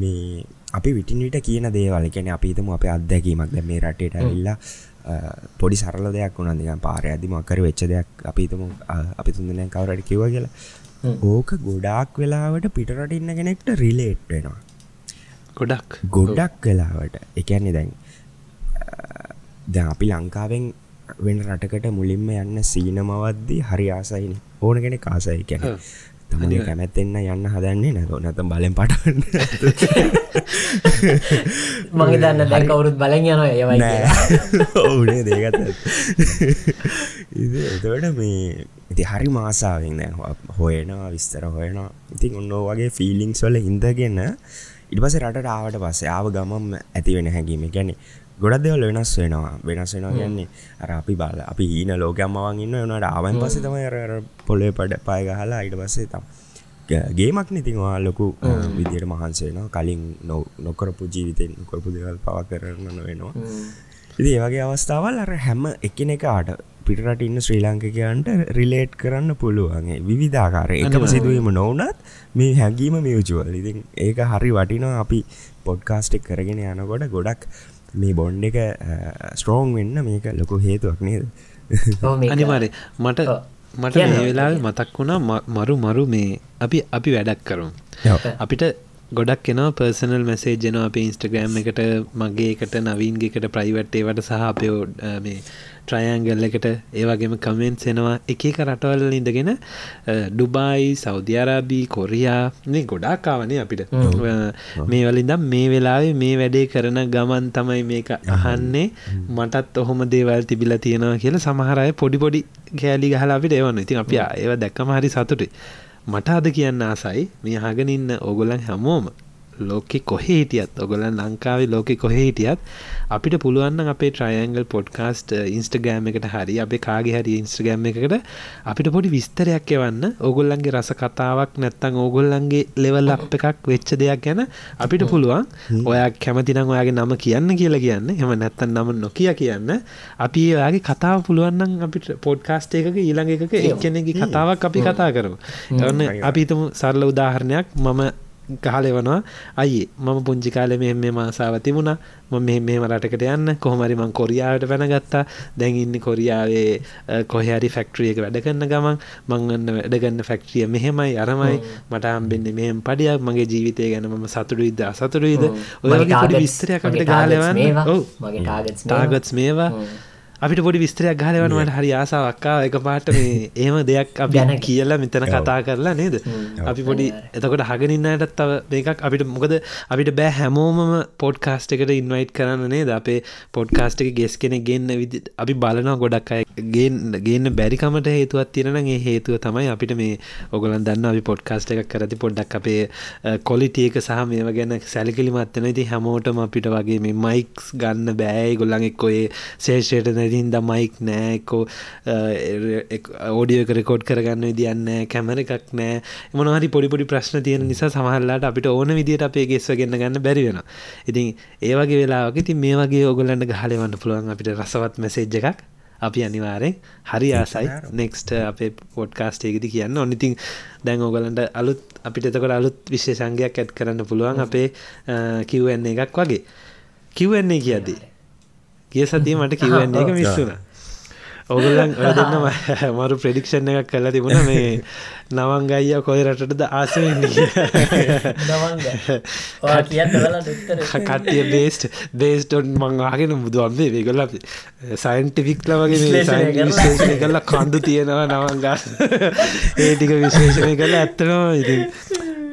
මේ අපි විටිනිට කියන දේවල්. කැන අපිතම අප අත්දැකීමක්. දැ මේ රටේට ඇල්ලා පොඩි සරල දෙයක් වුණ. දෙක පාරය අදි මක්කර වෙච්ච දෙයක් අපිතම අපි තුන්දනය කවරට කිව කියලා. ඕක ගොඩාක් වෙලාවට පිටරට ඉන්න කෙනෙක්ට රිලේට් වෙනවා. ගොඩක්. ගොඩක් වෙලාවට. එකන්නේ දැන් ද අපි ලංකාවෙන් වෙන රටකට මුලින්ම යන්න සීනමවද්දී හරි ආසයින ඕන කෙනෙ කාසයි කැන තමගේ කැමැත්තෙන්න යන්න හදන්නේ නැත. නැත බලෙන් පටන්න මගේ දන්න දැන් කවුරුත් බලෙන් යන ඒවයි ඔවුනේ දේගත එතවට මේ ඉති හරි මාසාාවෙන් හොයනවා විස්තර හොයනවා. ඉතින් ඔන්න වගේ ෆිලිංස් වල ඉඳගෙන ඉට පස රට ආවට පස්සේ ආව ගමම් ඇති වෙන හැඟීම. ගැන ගොඩක් දෙවල් වෙනස් වෙනවා. වෙනස් වෙනවා කියන්නේ අර අපි බල අපි ඊන ලෝකම්මවන් ඉන්න වනට ආවන් පස්සේ තමයි පොලේ පඩ පය ගහලා අයිට පස්සේ තම් ගේමක් නිතිවා ලොකු විදියට මහන්සේනවා කලින් නො නොකරපු ජීවිතෙන් කොරපු දෙවල් පව කරන්න වෙනවා ඉති ඒවගේ අවස්ථාවල් අර හැම එකන එකාට පිටරට ඉන්න ශ්‍රී ලාංකිකයන්ට රිලේට් කරන්න පුළුවන්ගේ විවිධාකාර එකම සිදුවීම නොවනත් මේ හැඟීම මියචුවල් ඉතින් ඒක හරි වටිනවා අපි පොඩ්කාස්ටෙක් කරගෙන යනකොට ගොඩක් මේ බොන්්ඩ එක ස්ට්‍රෝං වෙන්න මේක ලොකු හේතුවක් නේද? අනිවාරය මට මට මේ වෙලා මතක් වුණා මරු මරු මේ අපි අපි වැඩක් කරුම්. අපිට ගොඩක් එනවා පර්සනල් මැසේ ජන අප ඉන්ස්ටග්‍රෑම් එකට මගේ එකට නවීන්ගේකට ප්‍රයිවට්ටේවට සහ අපයෝ මේ ට්‍රයන්ගල් එකට ඒවගේම කමෙන්ට් එනවා. එක එක රටවල් ඉඳගෙන ඩුබයි සෞධ්‍යාරාබී කොරයා මේ ගොඩාකාවනේ අපිට. මේ වලින්දම් මේ වෙලාවේ මේ වැඩේ කරන ගමන් තමයි මේක අහන්නේ. මටත් ඔහොම දේවල් තිබිල තියෙනවා කියලා සමහරය පොඩි පොඩි කෑලි ගහලා අපිට ඒවන්න ඉතින් අප ඒව දැක්කම හරි සතුටේ මට අද කියන්න ආසයි. මේ හගෙන ඉන්න ඕගොලන් හැමෝම ලෝකෙ කොහේ හිටියත් ඔගොලන් ලංකාවේ ලෝකෙ කොහේ හිටියත් අපිට පුළුවන්න අපේ ට්‍රයන්ගල් පොඩ්කාස්ට ඉන්ස්ටගෑම් එකට හරි අපේ කාගේ හරි ඉන්ස්ටගෑම් එකට අපිට පොඩි විස්තරයක් එවන්න. ඕගොල්ලන්ගේ රස කතාවක් නැත්තං ඕගොල්ලන්ගේ ලෙවල් අප එකක් වෙච්ච දෙයක් ගැන අපිට පුළුවන්. ඔයා කැමතිනම් ඔයාගේ නම කියන්න කියලා කියන්න. හෙම නැත්තන් නම නොකිය කියන්න. අපි ඒයාගේ කතාව පුළුවන්නම් අපිට පොඩ්කාස්ට එකක ඊළඟ එකක එක්කෙනෙගේ කතාවක් අපි කතා කරමු. එන්න අපිතම සරල උදාහරණයක්. මම ගහල වනවා අයි මම පුංචි කාලෙ මෙ මේ මාසාාව තිබුණා. ම මෙ මේම රටකට යන්න. කොහමරි මං කොරියාවට පැනගත්තා දැන්ඉන්න කොරියාවේ කොහරි ෆෙක්ට්‍රියක වැඩ කරන්න ගමන්. මංගන්න වැඩගන්න ෆෙක්ට්‍රිය මෙහෙමයි අරමයි. මට අම්බෙන්න මෙහම පඩියක්. මගේ ජීවිතය ගැන ම සතුරුයිද අසතුරුයිද ඔය විස්තරයකට ගාලවන්න ටාගත්ස් මේවා අපිට පොඩි විස්තරයක් ගහලවනට හරි ආසාවක්කා එක පාට මේ ඒම දෙයක් අප යන කියලා මෙතන කතා කරලා නේද? අපි පොඩි එතකොට හගනින්නයටත් තව දෙකක් අපිට මොකද අපිට බෑ හැමෝම පොඩ්කාස්ට එකට ඉන්වයිට් කරන්න නේද? අපේ පොඩ්කාස්ට එක ගෙස් කෙනෙ ගන්න විදි අපි බලනවා ගොඩක් අය ගේන්න බැරිකමට හේතුවත් තියෙන ඒ හේතුව තමයි අපිට මේ ඔගලන් දන්න අපි පොඩ්කාස්ට එකක් කරති පොඩ්ඩක් අපේ කොලිටියක සහ මේව ගැන සැලිකිලිමත්වන ඉති හැමෝටම අපිට වගේ මේ මයික්ස් ගන්න බෑයි ගොල්ලන් එක්කොේ ශේෂයට නැති හින්ද මයික් නෑකෝ ඕඩියක රෙකෝඩ් කරගන්න විදින්න කැමර එකක් නෑ. මොනහරි පොඩිපොඩි ප්‍රශ්න තියෙන නිසා සමහල්ලාට අපිට ඕන විදිට අපේ ගෙස්ව ගන්න ගන්න බැරිවෙන ඉතින් ඒවගේ වෙලාවක ති මේ වගේ ඔගොල්ලන්න ගහලවන්න පුළුවන් අපිට රසවත් මැසේජ් එකක්. අපි අනිවාරෙන් හරි ආසයි. නෙක්ස්ට uh, අපේ පොඩ්කාස්ට එකති කියන්න ඔනිතින් දැන් ඕගලන්ට අලුත් අපිට එතකොට අලුත් විශේෂංගයක් ඇත් කරන්න පුළුවන් අපේ uh, කිව්වන්නේ එකක් වගේ. කිව්වන්නේ කියදී කිය සතිය මට කිව්වන්නේ එක මිස්සුනා ඔගුලන් ඔය දෙන්න මරු ප්‍රඩික්ෂණ එකක් කල්ලා තිබුණ මේ නවංගයිය කොයි රටටද ආසවෙන්න බේස්ට බේස්ටොන් මංආගෙන බුදුුවන්ේ වේගල සයින්ටිෆික්ල වගේ විශේෂණය කරලා. කණ්ඩු තියෙනවා නවංගා. ඒටික විශේෂණය කළ ඇත්තනවා ඉතින්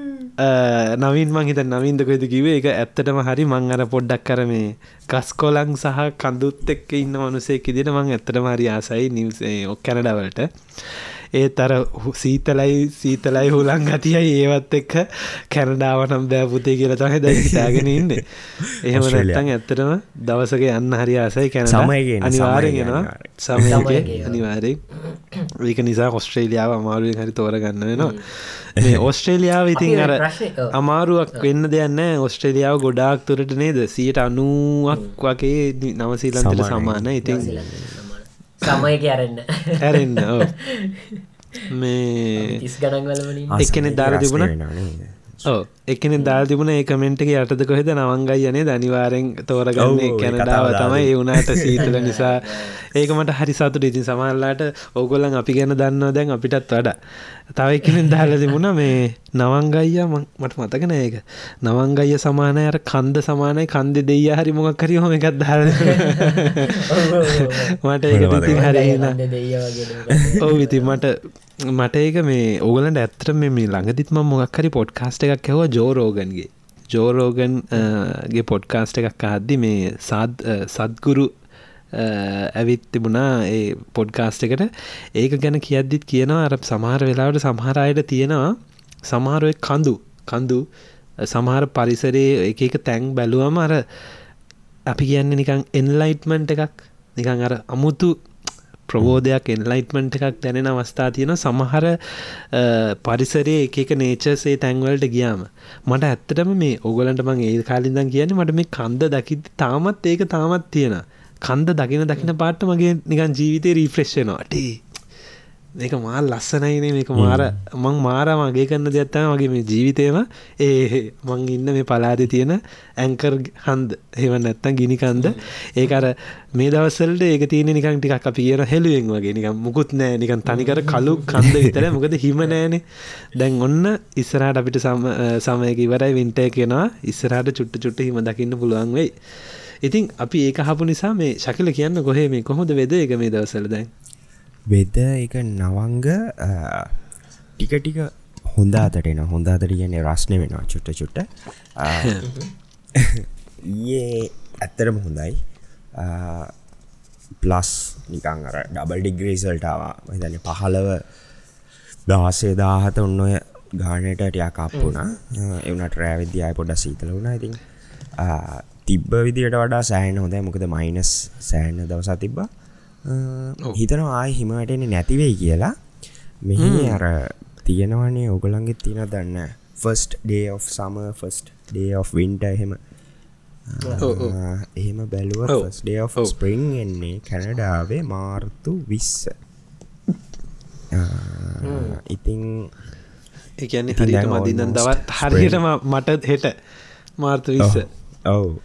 නවින් මං හිත නවින්දකොද කිවේ එක ඇත්තටම හරි මං අර පොඩ්ඩක් කර මේ කස්කොලං සහ කඳුත් එක්ක ඉන්න මනුසෙක් ඉදිට මං ඇත්තටම හරි ආසයි නිවසේ ඔක් කැනඩවලට ඒත් අර සීතලයි සීතලයි හුලන් ගතියයි ඒවත් එක්ක කැනඩාවනම් බෑපුතේ කියලා තහ ද හිතාගෙන ඉන්න. එහෙම නැත්තං ඇත්තටම දවසක යන්න හරි ආසයි කැන සමයගේ අනිවාරෙනවා සමයගේ අනිවාරෙන් ඒක නිසා ඔස්ට්‍රේලියාව අමාරුවෙන් හරි තෝරගන්න වෙනවා. මේ ඔස්ට්‍රේලියාව ඉතින් අර අමාරුවක් වෙන්න දෙයන්න ඔස්ට්‍රේලියාව ගොඩාක් තුරට නේද? සියට අනුවක් වගේ නවසීලන්තට සමාන ඉතින් සමයක අරන්න ඇරෙන්න මේ තිස් ගණන්වලවලින් එක්කෙනෙ දාර තිබුණ එකන දාල් තිබුණ ඒ කමෙන්ට් එක යටද කොහෙද? නවංගයි යනේ දනිවාරෙන් තෝරගන්නේ කැනඩාව තමයි. ඒ වුණට සීතල නිසා. ඒකමට හරි සතුට ඉතින් සමල්ලාට ඕගොල්ලන් අපි ගැන දන්නවා දැන් අපිටත් වඩා. තව එකනෙන් දාල තිබුණ මේ නවංගයිය මට මතකන ඒක. නවංගයිය සමානය. අර කන්ද සමානයි. කන්ද දෙය හරි මොකක් හරි හොම එකත් දාල මට ඒක හරි ඔව ඉතින් මට මට ඒක මේ ඕගලන්ට ඇත්තර මේ ළඟදිත්ම මොක්හරි පොඩ්කාස්ට එකක් ඇව ජෝරෝගන්ගේ ජෝරෝගන්ගේ පොඩ්කාස්ට එකක් අහද්දි මේ සාද් සද්ගුරු ඇවිත් තිබුණා ඒ පොඩ්කාස්ට එකට. ඒක ගැන කියද්දිත් කියනවා අර සමහර වෙලාවට සමහරයට තියෙනවා සමහරුව කඳු කඳු සමහර පරිසරයේ එක එක තැන් බැලුවම අර අපි කියන්න නිකං එන්ලයිට්මන්ට් එකක්. නිකං අර අමුතු ප්‍රබෝධයක් එන්ලයිට්මන්ට් එකක් දැනෙන අවස්ථා තියෙන සමහර පරිසරයේ එක නේචසේ තැන්වලට ගියාම. මට ඇත්තටම මේ ඔගලන්ට මං ඒ කාලින්දන් කියන්නේ මට මේ කන්ද දකිති තාමත් ඒක තාමත් තියෙන කන්ද දකින දකින පාට්ට මගේ නිකන් ජීවිතය රීෆ්‍රෙශ්ෂනවාටේ මේක මා ලස්සනයිනේ මේක මාර මං මාර මගේ කරන්න දෙයක්ත්තම වගේ මේ ජීවිතයම ඒ මං ඉන්න මේ පලාද තියෙන ඇංකර් හන්ද හෙව නැත්තන් ගිනිකන්ද ඒකර මේ දවසල්ට ඒක තියෙන නිකන් ටිකක් අපි කියන හෙළුවෙන් වගේ. නිකම් මුකුත් නෑ නිකන් තනිකර කලු කන්ද විතර මොකද හිම නෑනේ දැන් ඔන්න ඉස්සරහට අපිට සම සමයක ඉවරයි වින්ටය කෙනවා ඉස්සරහට චුට්ට චුට්ට හිම දකින්න පුළුවන් වෙයි. ඉතින් අපි ඒක හපු නිසා මේ ශකල කියන්න කොහේ මේ කොහොද වෙද එක මේ දවසල දැන් වෙද එක නවංග ටික ටික හොඳ අතටෙන හොඳ අතට කියන්නේ රස්නය වෙනවා චුට්ට චුට්ට. ඒ ඇත්තරම හොඳයි. ප්ලස් නිකං අර ඩබල් ඩිග්‍රීසල්ටාවා මතන පහලව දහසේ දාහත ඔන්න ඔය ගානයට ටයක් අපපුුණා එවනට රෑවිද්‍යාය පොඩ සීතල වුණා. ඉතින් තිබ්බ විදිට වඩා සෑහන හොඳ මොකද මයිනස් සෑන්න දවසා තිබ්බා හිතන ආය හිමටෙන නැතිවෙයි කියලා. මෙහි අර තියෙනවනේ ඔගලන්ගෙ තින දන්න first day of summer first day of winter එහෙම. එහෙම බැලුව ඩේ of ස්පරිං එන්නේ කැනඩාවේ මාර්තු විස්ස. ඉතිං එකන්නේ හරිට මදින්න දවත් හරියටම මට හෙට මාර්තු විස්ස. ඔව්.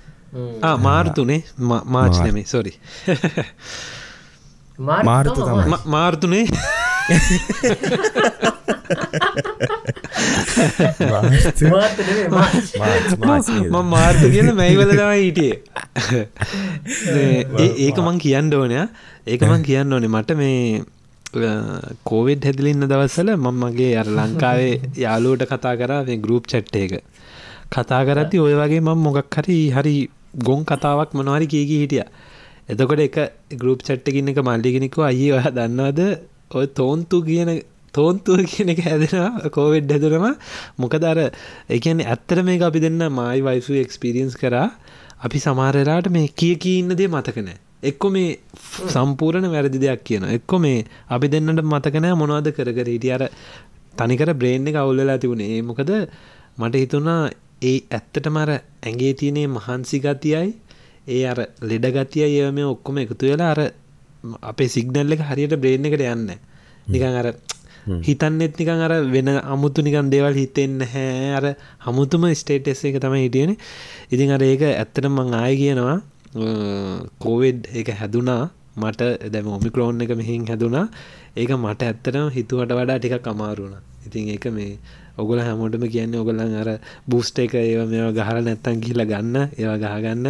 මාර්තුනේ. මාච් නෙමේ සොරි මාර්තු තමයි. මාර්තුනේ ම මාර්තු කියන මැයිවල තමයි හිටියේ. ඒක මං කියන්න ඕනය ඒක මං කියන්න ඕනේ. මට මේ කෝවිඩ් හැදිලින්න දවස්සල මං මගේ අර ලංකාවේ යාලුවට කතා කරා මේ ගරුප් චට්ට එක. කතා කරති ඔය වගේ මං මොගක් හරි හරි ගොන් කතාවක් මනවාරි කියකි හිටිය එතකොට එක ගරුප් චට්ටකින්න එක මල්ලිගෙනෙකු අයි ඔහ දන්නවද? ඔය තෝන්තු කියන තෝන්තුව කියන එක හැදෙනවා කෝවෙඩ් හැදරම මොකදර එකන ඇත්තර මේ අපි දෙන්න මයි වයිසු එක්ස්පිරියන්ස් කරා. අපි සමාරලාට මේ කිය කීන්න දේ මතකනෑ එක්කො මේ සම්පූරණ වැරදි දෙයක් කියන එක්කො මේ අපි දෙන්නට මතකනෑ මොනවද කරකර හිටිය. අර තනිකර බ්‍රේන්් එක අවුල්ලලා තිබුණේ. මොකද මට හිතුනා ඒ ඇත්තට මර ඇගේ තියනේ මහන්සි ගතියයි ඒ අර ලෙඩ ගතිය ඒ මේ ඔක්කොම එකතු වෙලා අර අපේ සිගනල්ල එක හරියට බ්‍රේන් එකට යන්න නිකන් අර හිතන්නෙත් නිකන් අර වෙන අමුතු නිකන් දේවල් හිතෙන්න හැ අර හමුතුම ස්ටේටස් එක තම හිටියන. ඉතින් අර ඒක ඇත්තට මං ආය කියනවා කෝවෙඩ් එක හැදුනා. මට දැම ඔමිකරෝන් එක මෙහින් හැදුනා. ඒක මට ඇත්තටම හිතුවට වඩා ටික කමාරුණ ඉතින් ඒක මේ ඔගොල හැමෝටම කියන්නේ ඔගොලන් අර බූස්ට එක ඒ මේ ගහල නැත්තන් කියල ගන්න ඒවා ගහගන්න.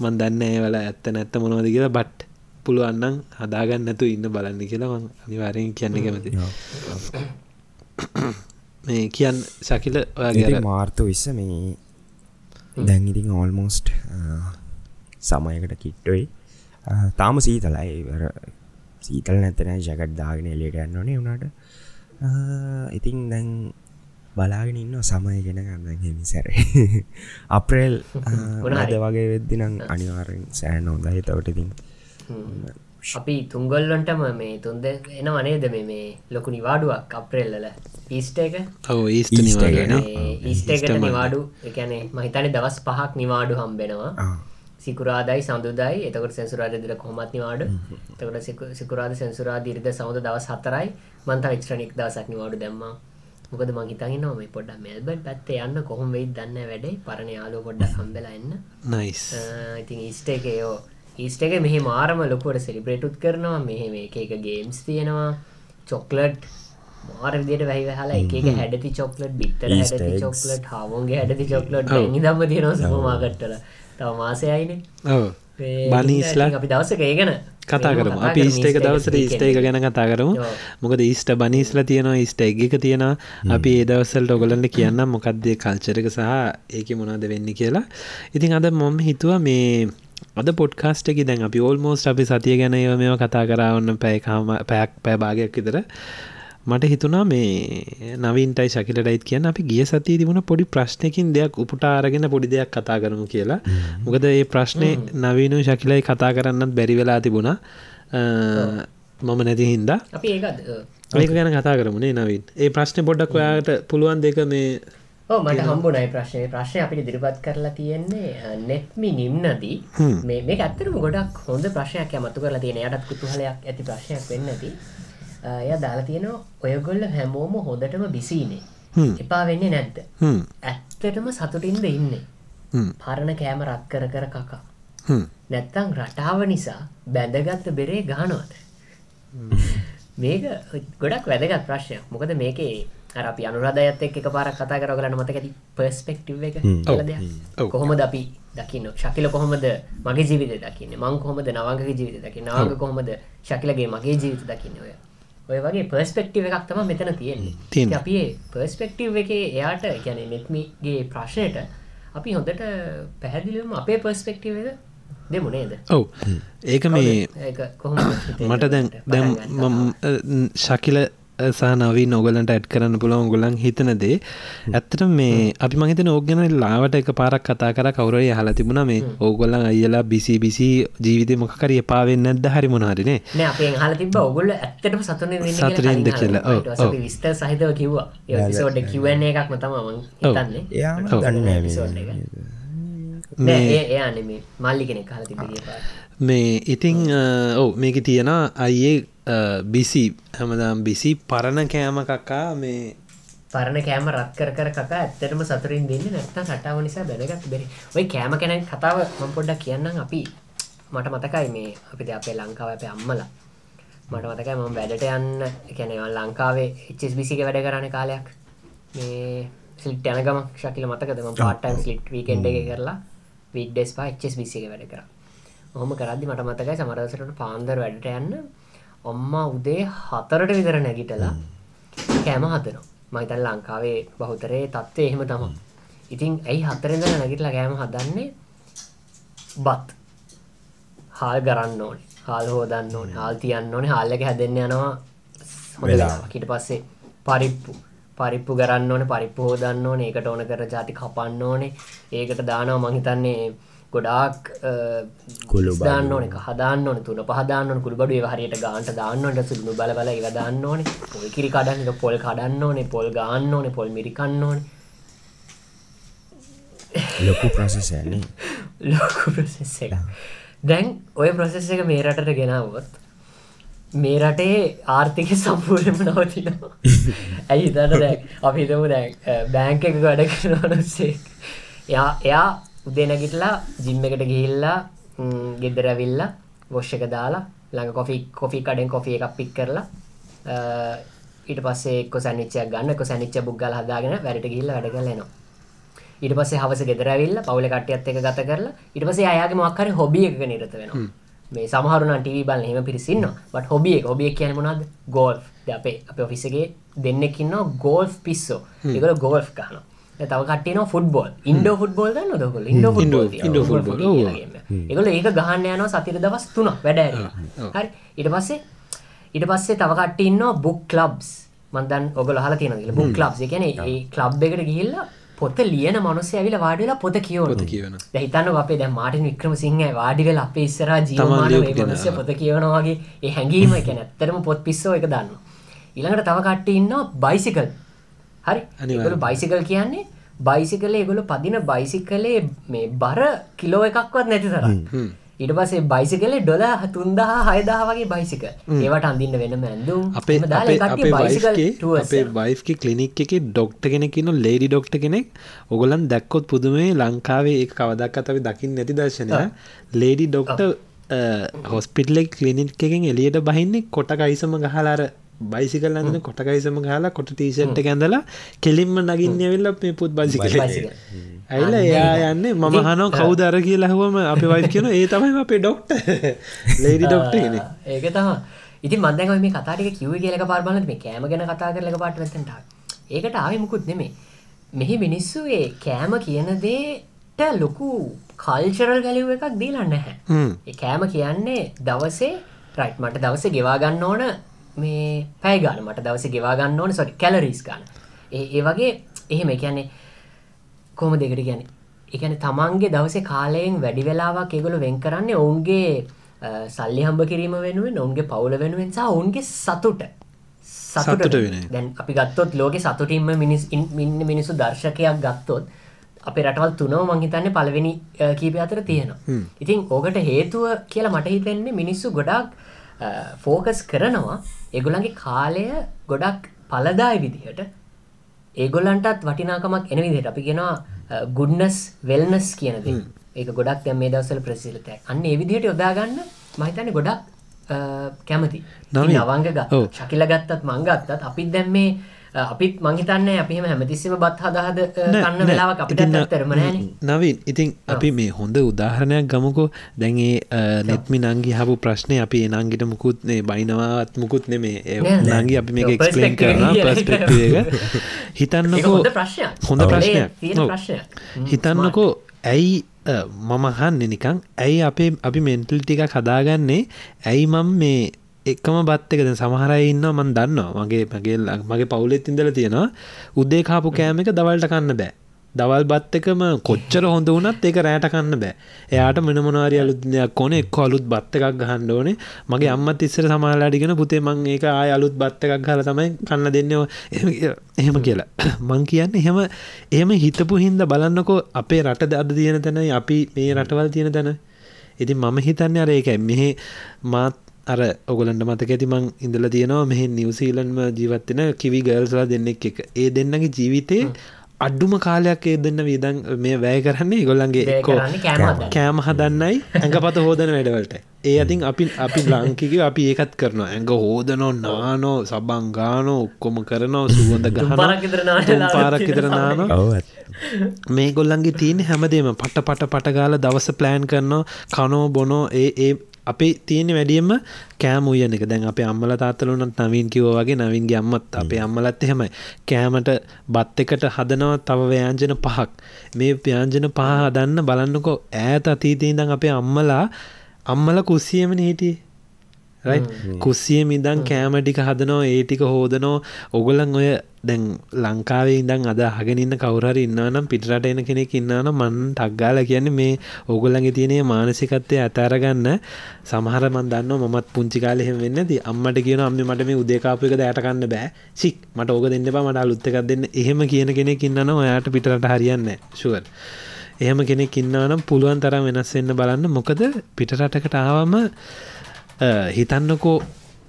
මන් දන්න ඒවල ඇත්ත නැත්ත මොනවද කියලා බට් පුළුවන්නම් හදාගන්න නැතු ඉන්න බලන්න කියලා අනිවාරයෙන් කියන්න කැමති මේ කියන්න ශකිල ඔයාගේ මාර්ත විස්ස මේ දැන් ඉතින් ඕල්මෝස්ට් සමයකට කිට්ටොයි. තාම සීතලයි. සීතල නැතන ජකට් දාගෙන එලට යන්න ඕනේ. වුණට ඉතින් දැන් බලාගෙන ඉන්න සමය ගෙන ගන්න හෙමිසැර අප්‍රේල් ද වගේ වෙද්දිනම් අනිවාරෙන් සෑන් හොඳ හිතවට ඉතින් අපි තුංගොල්ලොන්ටම මේ තුන්ද එන වනේද මේ මේ ලොකු නිවාඩුවක් අප්‍රෙල්ලල ඊස්ට එක? ඔව ඊස්ට ඊස්ටේකට නිවාඩු එකනේ මහිතන දවස් පහක් නිවාඩු හම්බෙනවා. සිකුරාදයි සඳුදයි. එතකට සැසුරාද දිර කොමත් නිවාඩ. තකට සිකුරාද සැසුරා දිරිද සෞද දවස් හතරයි. මන්ත එක්ස්ට්‍රනික් දසක් නිවාඩු දැම්ම මොකද මහිතන්න නොම පොඩ මෙල්බට පැත්තේ යන්න කොහොම වෙයි දන්න වැඩේ. පරණ යාලෝ පොඩ්ඩ හම්බෙලා එන්න. නයිස් ඉතින් ඊස්ට එකයෝ ඊස්ට එක මෙහි මාරම ලොකුවට සෙලිබ්‍රේටුත් කරනවා. මෙහෙ එක එක ගේම්ස් තියෙනවා. චොක්ලට් මාර විදියට වැහි හලා එක එක හැඩති චොක්ලට් බිත්තර හැඩති චොක්ලට් හාවන්ගේ හැඩති චොක්ලට් නිදම්ම තියෙනවා සමමාගට්ටල තව මාසයයින බනිස්ලා අපි දවසක ඒගන කතා කරම. අපි ඊස්ටේක දවසට ඊස්ටේක ගැන කතා කරමු. මොකද ඊස්ට බනිස්ල තියෙනවා ඊස්ට එගක තියෙනවා. අපි ඒදවසල්ට ඔගලන්ට කියන්න මොකක්දේ කල්චරක සහ ඒක මොනාද වෙන්න කියලා. ඉතින් අද මොම හිතුව මේ අද පොඩ්කාස්ට එක දැන් අපි ඕල්මෝස්ට අපි සතිය ගැන ඒව මෙම කතා කරවන්න පැයකාම පැයක් පෑභාගයක් විතර මට හිතුනා මේ නවින්ටයි ශකිලටයිත් කියන්න අපි ගිය සතිය තිබුණ පොඩි ප්‍රශ්නයකින් දෙයක් උපුටාරගෙන පොඩි දෙයක් කතා කරමු කියලා. මොකද ඒ ප්‍රශ්නය නවීනු ශකිලයි කතා කරන්නත් බැරි වෙලා තිබුණා. මම නැති හින්දා. අපි ඒකත් ඒක ගැන කතා කරමුණේ නවින්. ඒ ප්‍රශ්න පොඩ්ඩක් ඔයාට පුළුවන් දෙක මේ මට හම්බුනයි ප්‍රශ්නය ප්‍රශ්නය අපිට දිරිපත් කරලා තියෙන්නේ නෙත්මි නිම්නදී. මේ මේ ඇත්තරම ගොඩක් හොඳ ප්‍රශ්නයක් ඇමතු කරලා තියෙන. යටත් කුතුහලයක් ඇති ප්‍රශ්නයක් වෙන්නති එය දාලා තියෙනවා ඔයගොල්ල හැමෝම හොඳටම බිසීනේ එපා වෙන්නේ නැද්ද? ඇත්තටම සතුටින්ද ඉන්නේ? පරණ කෑම රත් කර කර කකා. නැත්තං රටාව නිසා බැඳගත්ත බෙරේ ගානවද මේක ගොඩක් වැදගත් ප්‍රශ්නයක්. මොකද මේකේ අපි අනුරාධයත් එක් පාරක් කතා කරගලන්න මතක ඇති පර්ස්පෙක්ටිව් එක කොහොමද අපි දකින්න? ශකිල කොහොමද මගේ ජීවිත දකින්න? මං කොහොමද නවගේ ජීවිත දකි නාග කොහොමද ශකිලගේ මගේ ජීවිත දකින්න ඔය ඔය වගේ පර්ස්පෙක්ටිව එකක් තම මෙතන තියෙන්නේ. අපි පර්ස්පෙක්ටිව් එක එයාට ගැන නෙත්මිගේ ප්‍රශ්නයට අපි හොඳට පැහැදිලිවම අපේ පර්ස්පෙක්ටිව එක දෙමුණේද ඔව්. ඒක මේ මට දැන් දැම් ශකිල සහ නවී නොගලන්ට ඇඩ් කරන්න පුළුවන් ගොලන් හිතනදේ ඇත්තට මේ අපි මහිතන ඕගෙන ලාවට එක පාරක් කතා කර කවුරය හලා තිබුණ මේ ඕගොල්ලන් අයිලා බිසි බිසි ජීවිත මොකකර එපාවෙන්න නැද්ද හරි මොනාරනේ හල තිබ ඔගොල්ල ඇත්තටම සතුන සතුරින්ද කියලා විස්ත සහිතව කිව්වා. සෝට කිවන්න එකක්ම තම හිතන්නේ. එයා නෙමේ මල්ලි කෙනෙක් හල තිබ මේ ඉතිං ඔව. මේක තියෙන අයියේ බිසි හැමදාම් බිසි පරණ කෑම කකා මේ පරණ කෑම රත් කර කර කකා ඇත්තටම සතුරින් දෙන්න නැත්තා කටාව නිසා බැනගත් බෙරි. ඔයි කෑම කැන කතාව මං පොඩ්ඩක් කියන්නම්. අපි මට මතකයි මේ අපිට අපේ ලංකාව අපේ අම්මල. මට මතකයි මම වැඩට යන්න කැනවා ලංකාවේ එච්චස් බිසික වැඩ කරන කාලයක්. මේ සිට යනගම ශකිල මතකදම පාටන් ස්ලිට් වීකෙන්ඩ එක කරලා විඩ්ඩෙස් පා එච්චස් බිසික වැඩ කර හොම කරදදි මට මතකයි සමරසට පාන්දර වැඩට යන්න ඔම්මා උදේ හතරට විතර නැගිටලා කෑම හදනවා. මහිතන් ලංකාවේ බහුතරේ තත්ත්වය එහෙම තම ඉතින් ඇයි හතරෙද නැගිටලා කෑම හදන්නේ? බත්. හාල් ගරන්න ඕන. හාල් හෝදන්න ඕන. හාල් තියන්න ඕනේ. හාල්ලක හැදෙන්න්න යනවා හොලාකිට පස්සේ පරිප්පු. පරිප්පු ගරන්න ඕන පරිප්පු හෝදන්න ඕන. ඒකට ඕන කර ජාති කපන්න ඕනේ. ඒකට දානවා මහිතන්නේ ගොඩාක් කුළු දාන්න ඕන හදාන්න තුන පහදාන්න කුළුබඩු හරියට ගාන්ට දාන්නට සුදුු බල බල ඉවදාන්න ඕන. පොල් කිරි කඩන්න පොල් කඩන්න ඕනේ පොල් ගාන්න ඕනේ පොල් මිරිකන්න ඕන. ලොකු ප්‍රසෙසන්නේ ලොකු ප්‍රසෙස් එක දැන් ඔය ප්‍රසෙස් එක මේ රටට ගෙනාවත් මේ රටේ ආර්ථික සම්පූර්ණම නවතිනවා. ඇයි හිතට දැ අපි හිතමු දැ බෑංක එක වැඩ කරනවනස්සේ එයා එයා උදේනැගිටලා ජිම්ම එකට ගිහිල්ලා ගෙදරැවිල්ල වොෂ් එක දාලා ළඟ කොෆි කොෆි කඩෙන් කොෆිය එකක් පික් කරලා ඊට පස්සේ එක්ක සැනිච්චයක් ගන්න එක සැනිච්ච බුග්ගල හදාගෙන වැඩට ගිහිල්ලා වැඩ කරලා එනවා. ඊට පස්සේ හවස ගෙදර ඇවිල්ලා පවුල කට්ටියත් එක්ක ගත කරලා ඊට පස්සේ අයාගේ මොකක් හරි හොබි එකක නිරත වෙනවා. මේ සමහරුන ටව බල හෙම පිරිසින්න බට හොබිය හොබිය කියන මොනද ගෝල් අපේ අප ඔෆිසගේ දෙන්නෙකින්න ගෝල් පිස්සෝ එකල ගෝල් කහන තව කටන ෆුටබෝල් ඉන්ඩ ෆුටබෝල් න්න දොකල ඉන්ඩ එකල ඒක ගහන්න යන සතිර දවස් තුන වැඩ හරි. ඉට පස්සේ ඉට පස්සේ තව කටන්න බුක් ලබ්ස් මන්දන් ඔගල හල තියන බුක් ලබ් කියන ලබ් එකට ගිහිල්ලා පොත ලියන මනුස්ස ඇවිල වාඩිලා පොත කියවන කියවන හිතන්න අපේ දැ මාටින් වික්‍රම සිංහ වාඩිවෙල අපේ ඉස්සර ජීවමාන මනුස්ස පොත කියවනවාගේ ඒ හැඟීම කැන ඇත්තරම පොත් පිස්සෝ එක දන්න ඉළඟට තව කට්ට ඉන්න බයිසිකල් හරි. බයිසිකල් කියන්නේ බයිසිකලේ ගොල පදින බයිසිකලේ මේ බර කිලෝ එකක්වත් නැති තර ඉට පසේ බයිසිකලේ ඩොල තුන්දහ හයදහ වගේ බයිසික ඒවට අඳන්න වෙනම ඇඳුම් අපේ අපේ බයිෆ්කි කලිනික් එක ඩොක්ට කෙනෙකින ලේඩි ඩොක්ට කෙනෙක්. ඔගොලන් දැක්කොත් පුදුමේ ලංකාවේ ඒ කවදක් අතව දකිින් නැති දර්ශනය ලේඩි ඩොක්ට හොස්පිටලෙක් කලිනික් එකෙන් එලියට බහින්නේ කොටක අයිසම ගහලාර බයිසිකල් අන්න කොටකයිසම ගහලා කොට ටීෂට් ඇඳලා කෙලින්ම නගින්න වෙල්ල මේ පුත් බයිසිකල. ඇයිල එයා යන්න මම හනෝ කවුදර කිය ලැහුවම අපි වයි කියන ඒ තමයි අපේ ඩොක්ට ලේඩි ඩොක්ට ඒක තම ඉතින් මන්දැක මේ කතාටික කිව කියලක පාර්බලත් මේ කෑම ගැන කතා කරලක පාට වෙතට ඒකට ආවේ මුකුත් නෙමේ මෙහි මිනිස්සු ඒ කෑම කියන දේට ලොකු කල්චරල් ගැලිව එකක් දීලන්න හැ කෑම කියන්නේ දවසේ රයිට් මට දවස ගෙවාගන්න ඕන මේ පැයිගාන මට දවස ගෙවාගන්න ඕන. සොට කැලරිස් ගන්න ඒ වගේ එහෙම කියන්නේ කොම දෙකට ගැන එකන තමන්ගේ දවසේ කාලයෙන් වැඩි වෙලාවක් ඒගොල වෙන් කරන්නේ ඔවුන්ගේ සල්ලි හම්බ කිරීම වෙනුවෙන් ඔවුන්ගේ පවුල වෙනුවෙන්සා ඔවුන්ගේ සතුට. සතුට දැන් අපි ගත්තොත් ලෝක සතුටින්ම මිනිස් ඉන්න මිනිසු දර්ශකයක් ගත්තොත් අපේ රටවල් තුනව මංහිතන්නේ පලවෙනි කීප අතර තියෙනවා. ඉතින් ඕකට හේතුව කියලා මට හිතෙන්නේ මිනිස්සු ගොඩක් ෆෝකස් කරනවා එගොලන්ගේ කාලය ගොඩක් පලදායි විදිහට. ඒගොල්ලන්ටත් වටිනාකමක් එන විදිහට. අපි කෙනවා ගුඩ්නස් වෙල්නස් කියනද ඒක ගොඩක් දැම් මේ දවසල ප්‍රසිලතයක් අන්න විදිහට යොදාගන්න මහිතන ගොඩක් කැමති. නවංග ශකිල ගත්තත් මංගත්තත් අපිත් දැම් මේ අපිත් මංහිතන්න අපිම හැමතිස්සම බත් හදහද කන්න වෙලාවක් අපිට තරමනෑන නවින් ඉතින් අපි මේ හොඳ උදාහරණයක් ගමකෝ. දැන්ගේ නෙත්මි නංගි හපු ප්‍රශ්නය අපි නංගිට මුකුත්නේ බයිනවාත් මුකුත් නෙමේ නංගි අපි මේ එක්ස්ලන් කරන පස්පෙක්ටක හිතන්නකෝ හොඳ ප්‍රශ්නයක්. හිතන්නකෝ ඇයි මම හන්න නිකං ඇයි අපේ අපි මෙන්ටල් ටික කදාගන්නේ ඇයි මම් මේ එකම බත් එකද සමහරයි ඉන්න මන් දන්නවා. මගේ මගේ මගේ පවුලෙත් ඉඳල තියෙනවා. උද්දේ කාපු කෑම එක දවල්ට කන්න බෑ. දවල් බත් එකම කොච්චර හොඳ වනත් ඒක රෑට කන්න බෑ. එයාට මෙන මොනවාරි අලුත්යක් කොන එක් අලුත් බත්ත එකක් ගහන්න ඕනේ. මගේ අම්මත් ඉස්සර සමාලාඩිගෙන පුතේ මං ඒක ආය අලුත් බත්ත එකක් හල තමයි කන්න දෙන්නවා එහෙම කියලා. මං කියන්න එහෙම එහෙම හිතපු හින්ද බලන්නකෝ අපේ රට අද තියෙන තැනයි අපි මේ රටවල් තියෙන තැන. ඉතින් මම හිතන්න අර ඒකයි. මෙහෙ මාත් අර ඔගලන්ට මතක ඇති මං ඉඳල තියෙනවා මෙහ නිවසීලන්ම ජීවත්වෙන කිවි ගල්සලා දෙන්නෙක් එක. ඒ දෙන්නගේ ජීවිතේ අඩ්ඩුම කාලයක් ඒ දෙන්න වීදන් මේ වැය කරන්නේ ගොල්ලන්ගේ එක්කෝ කෑම හදන්නයි ඇඟ පත හෝදන වැඩවලට. ඒ අතින් අපි අපි ලංකික අපි ඒකත් කරනවා. ඇඟ හෝදනෝ නානෝ සබංගානෝ ඔක්කොම කරනවා සුවඳ ගහන පාරක් විතර නාන මේ ගොල්ලන්ගේ තියෙන හැමදේම. පට පට පටගාල දවස ප්ලෑන් කරනවා. කනෝ බොනෝ ඒ ඒ අපේ තියෙන වැඩියම කෑම උයන එක. දැන් අපේ අම්මල තාත්තලුනත් නවින් කිවෝ වගේ නවින්ගේ අම්මත්. අපේ අම්මලත් එහෙමයි. කෑමට බත් එකට හදනව තව ව්‍යංජන පහක්. මේ ප්‍යංජන පහ හදන්න බලන්නකෝ. ඈත අතීතීදං අපේ අම්මලා අම්මල කුස්සියමන හිටියේ. කුස්සිය මිදන් කෑමටික හදනෝ ඒ ටික හෝදනෝ ඔගොලන් ඔය දැන් ලංකාවේ ඉදන් අද හගෙනන්න කවුරරි ඉන්නනම් පිටරට එන කෙනෙක් ඉන්නන මන් ටක්ගාල කියන්නේ මේ ඔගොල්ලන්ගේ තියනේ මානසිකත්වය ඇතරගන්න සමහර මන් දන්න මත් පුංචි කාලෙහෙම වෙන්න ති අම්මට කියන අම්ම මට මේ උදේකාපයක ඇටකන්න බෑ. සික් මට ඕක දෙන්න බා මට අලුත්තකක් දෙන්න. එහෙම කියන කෙනෙක් ඉන්නන ඔයාට පිටරට හරියන්න ශුවර් එහෙම කෙනෙක් ඉන්නවනම් පුළුවන් තරම් වෙනස් වෙන්න බලන්න. මොකද පිටරටකට ආවම හිතන්නකෝ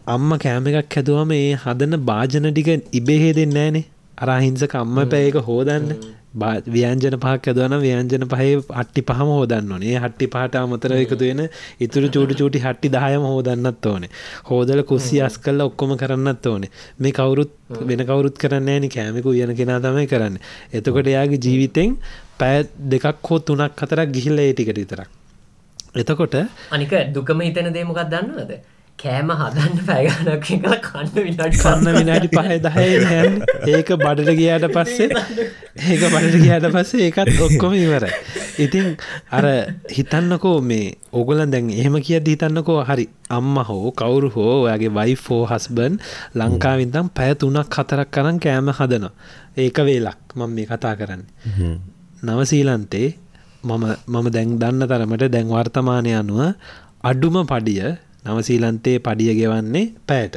අම්ම කෑම එකක් හැදුවම ඒ හදන භාජන ටික ඉබේහේ දෙන්න ෑනේ අරහිංසක අම්ම පැයක හෝදන්න. ව්‍යන්ජන පහක් ඇදවන ව්‍යන්ජන පහේ අට්ටි පහම හෝදන්න ඕනේ. හට්ටි පහට අමතර එකතු වෙන ඉතුරු චූටි චූටි හට්ටි දහයම හෝදන්නත් ඕනේ. හෝදල කුස්සි අස් කල්ල ඔක්කොම කරන්නත් ඕනේ. මේ කවුරුත් වෙන කවුරුත් කරන්න ෑනි කෑමක උයන කෙනා තමයි කරන්න. එතකොට එයාගේ ජීවිතෙන් පැය දෙකක් හෝ තුනක් හතරක් ගිහිල්ල ඒ ටිකට විතරක්. එතකොට අනික දුකම හිතන දේමකක් දන්නවද කෑම හදන්න පැගනක් කල කන්න විනාට කන්න විනාඩි පහය දහය හැන් ඒක බඩට ගියාට පස්සේ ඒක බඩට ගියාට පස්සේ ඒකත් ඔක්කොම ඉවරයි. ඉතින් අර හිතන්නකෝ මේ ඔගලන් දැන් එහෙම කියද හිතන්නකෝ හරි අම්ම හෝ කවුරු හෝ ඔයාගේ වයිෆෝ හස්බන් ලංකාවින්දම් පැය තුනක් හතරක් කරන් කෑම හදනවා. ඒක වේලක් මම මේ කතා කරන්න. නවසීලන්තේ මම මම දැන් දන්න තරමට දැන් වර්තමානය අනුව අඩුම පඩිය නවසීලන්තේ පඩිය ගෙවන්නේ පෑට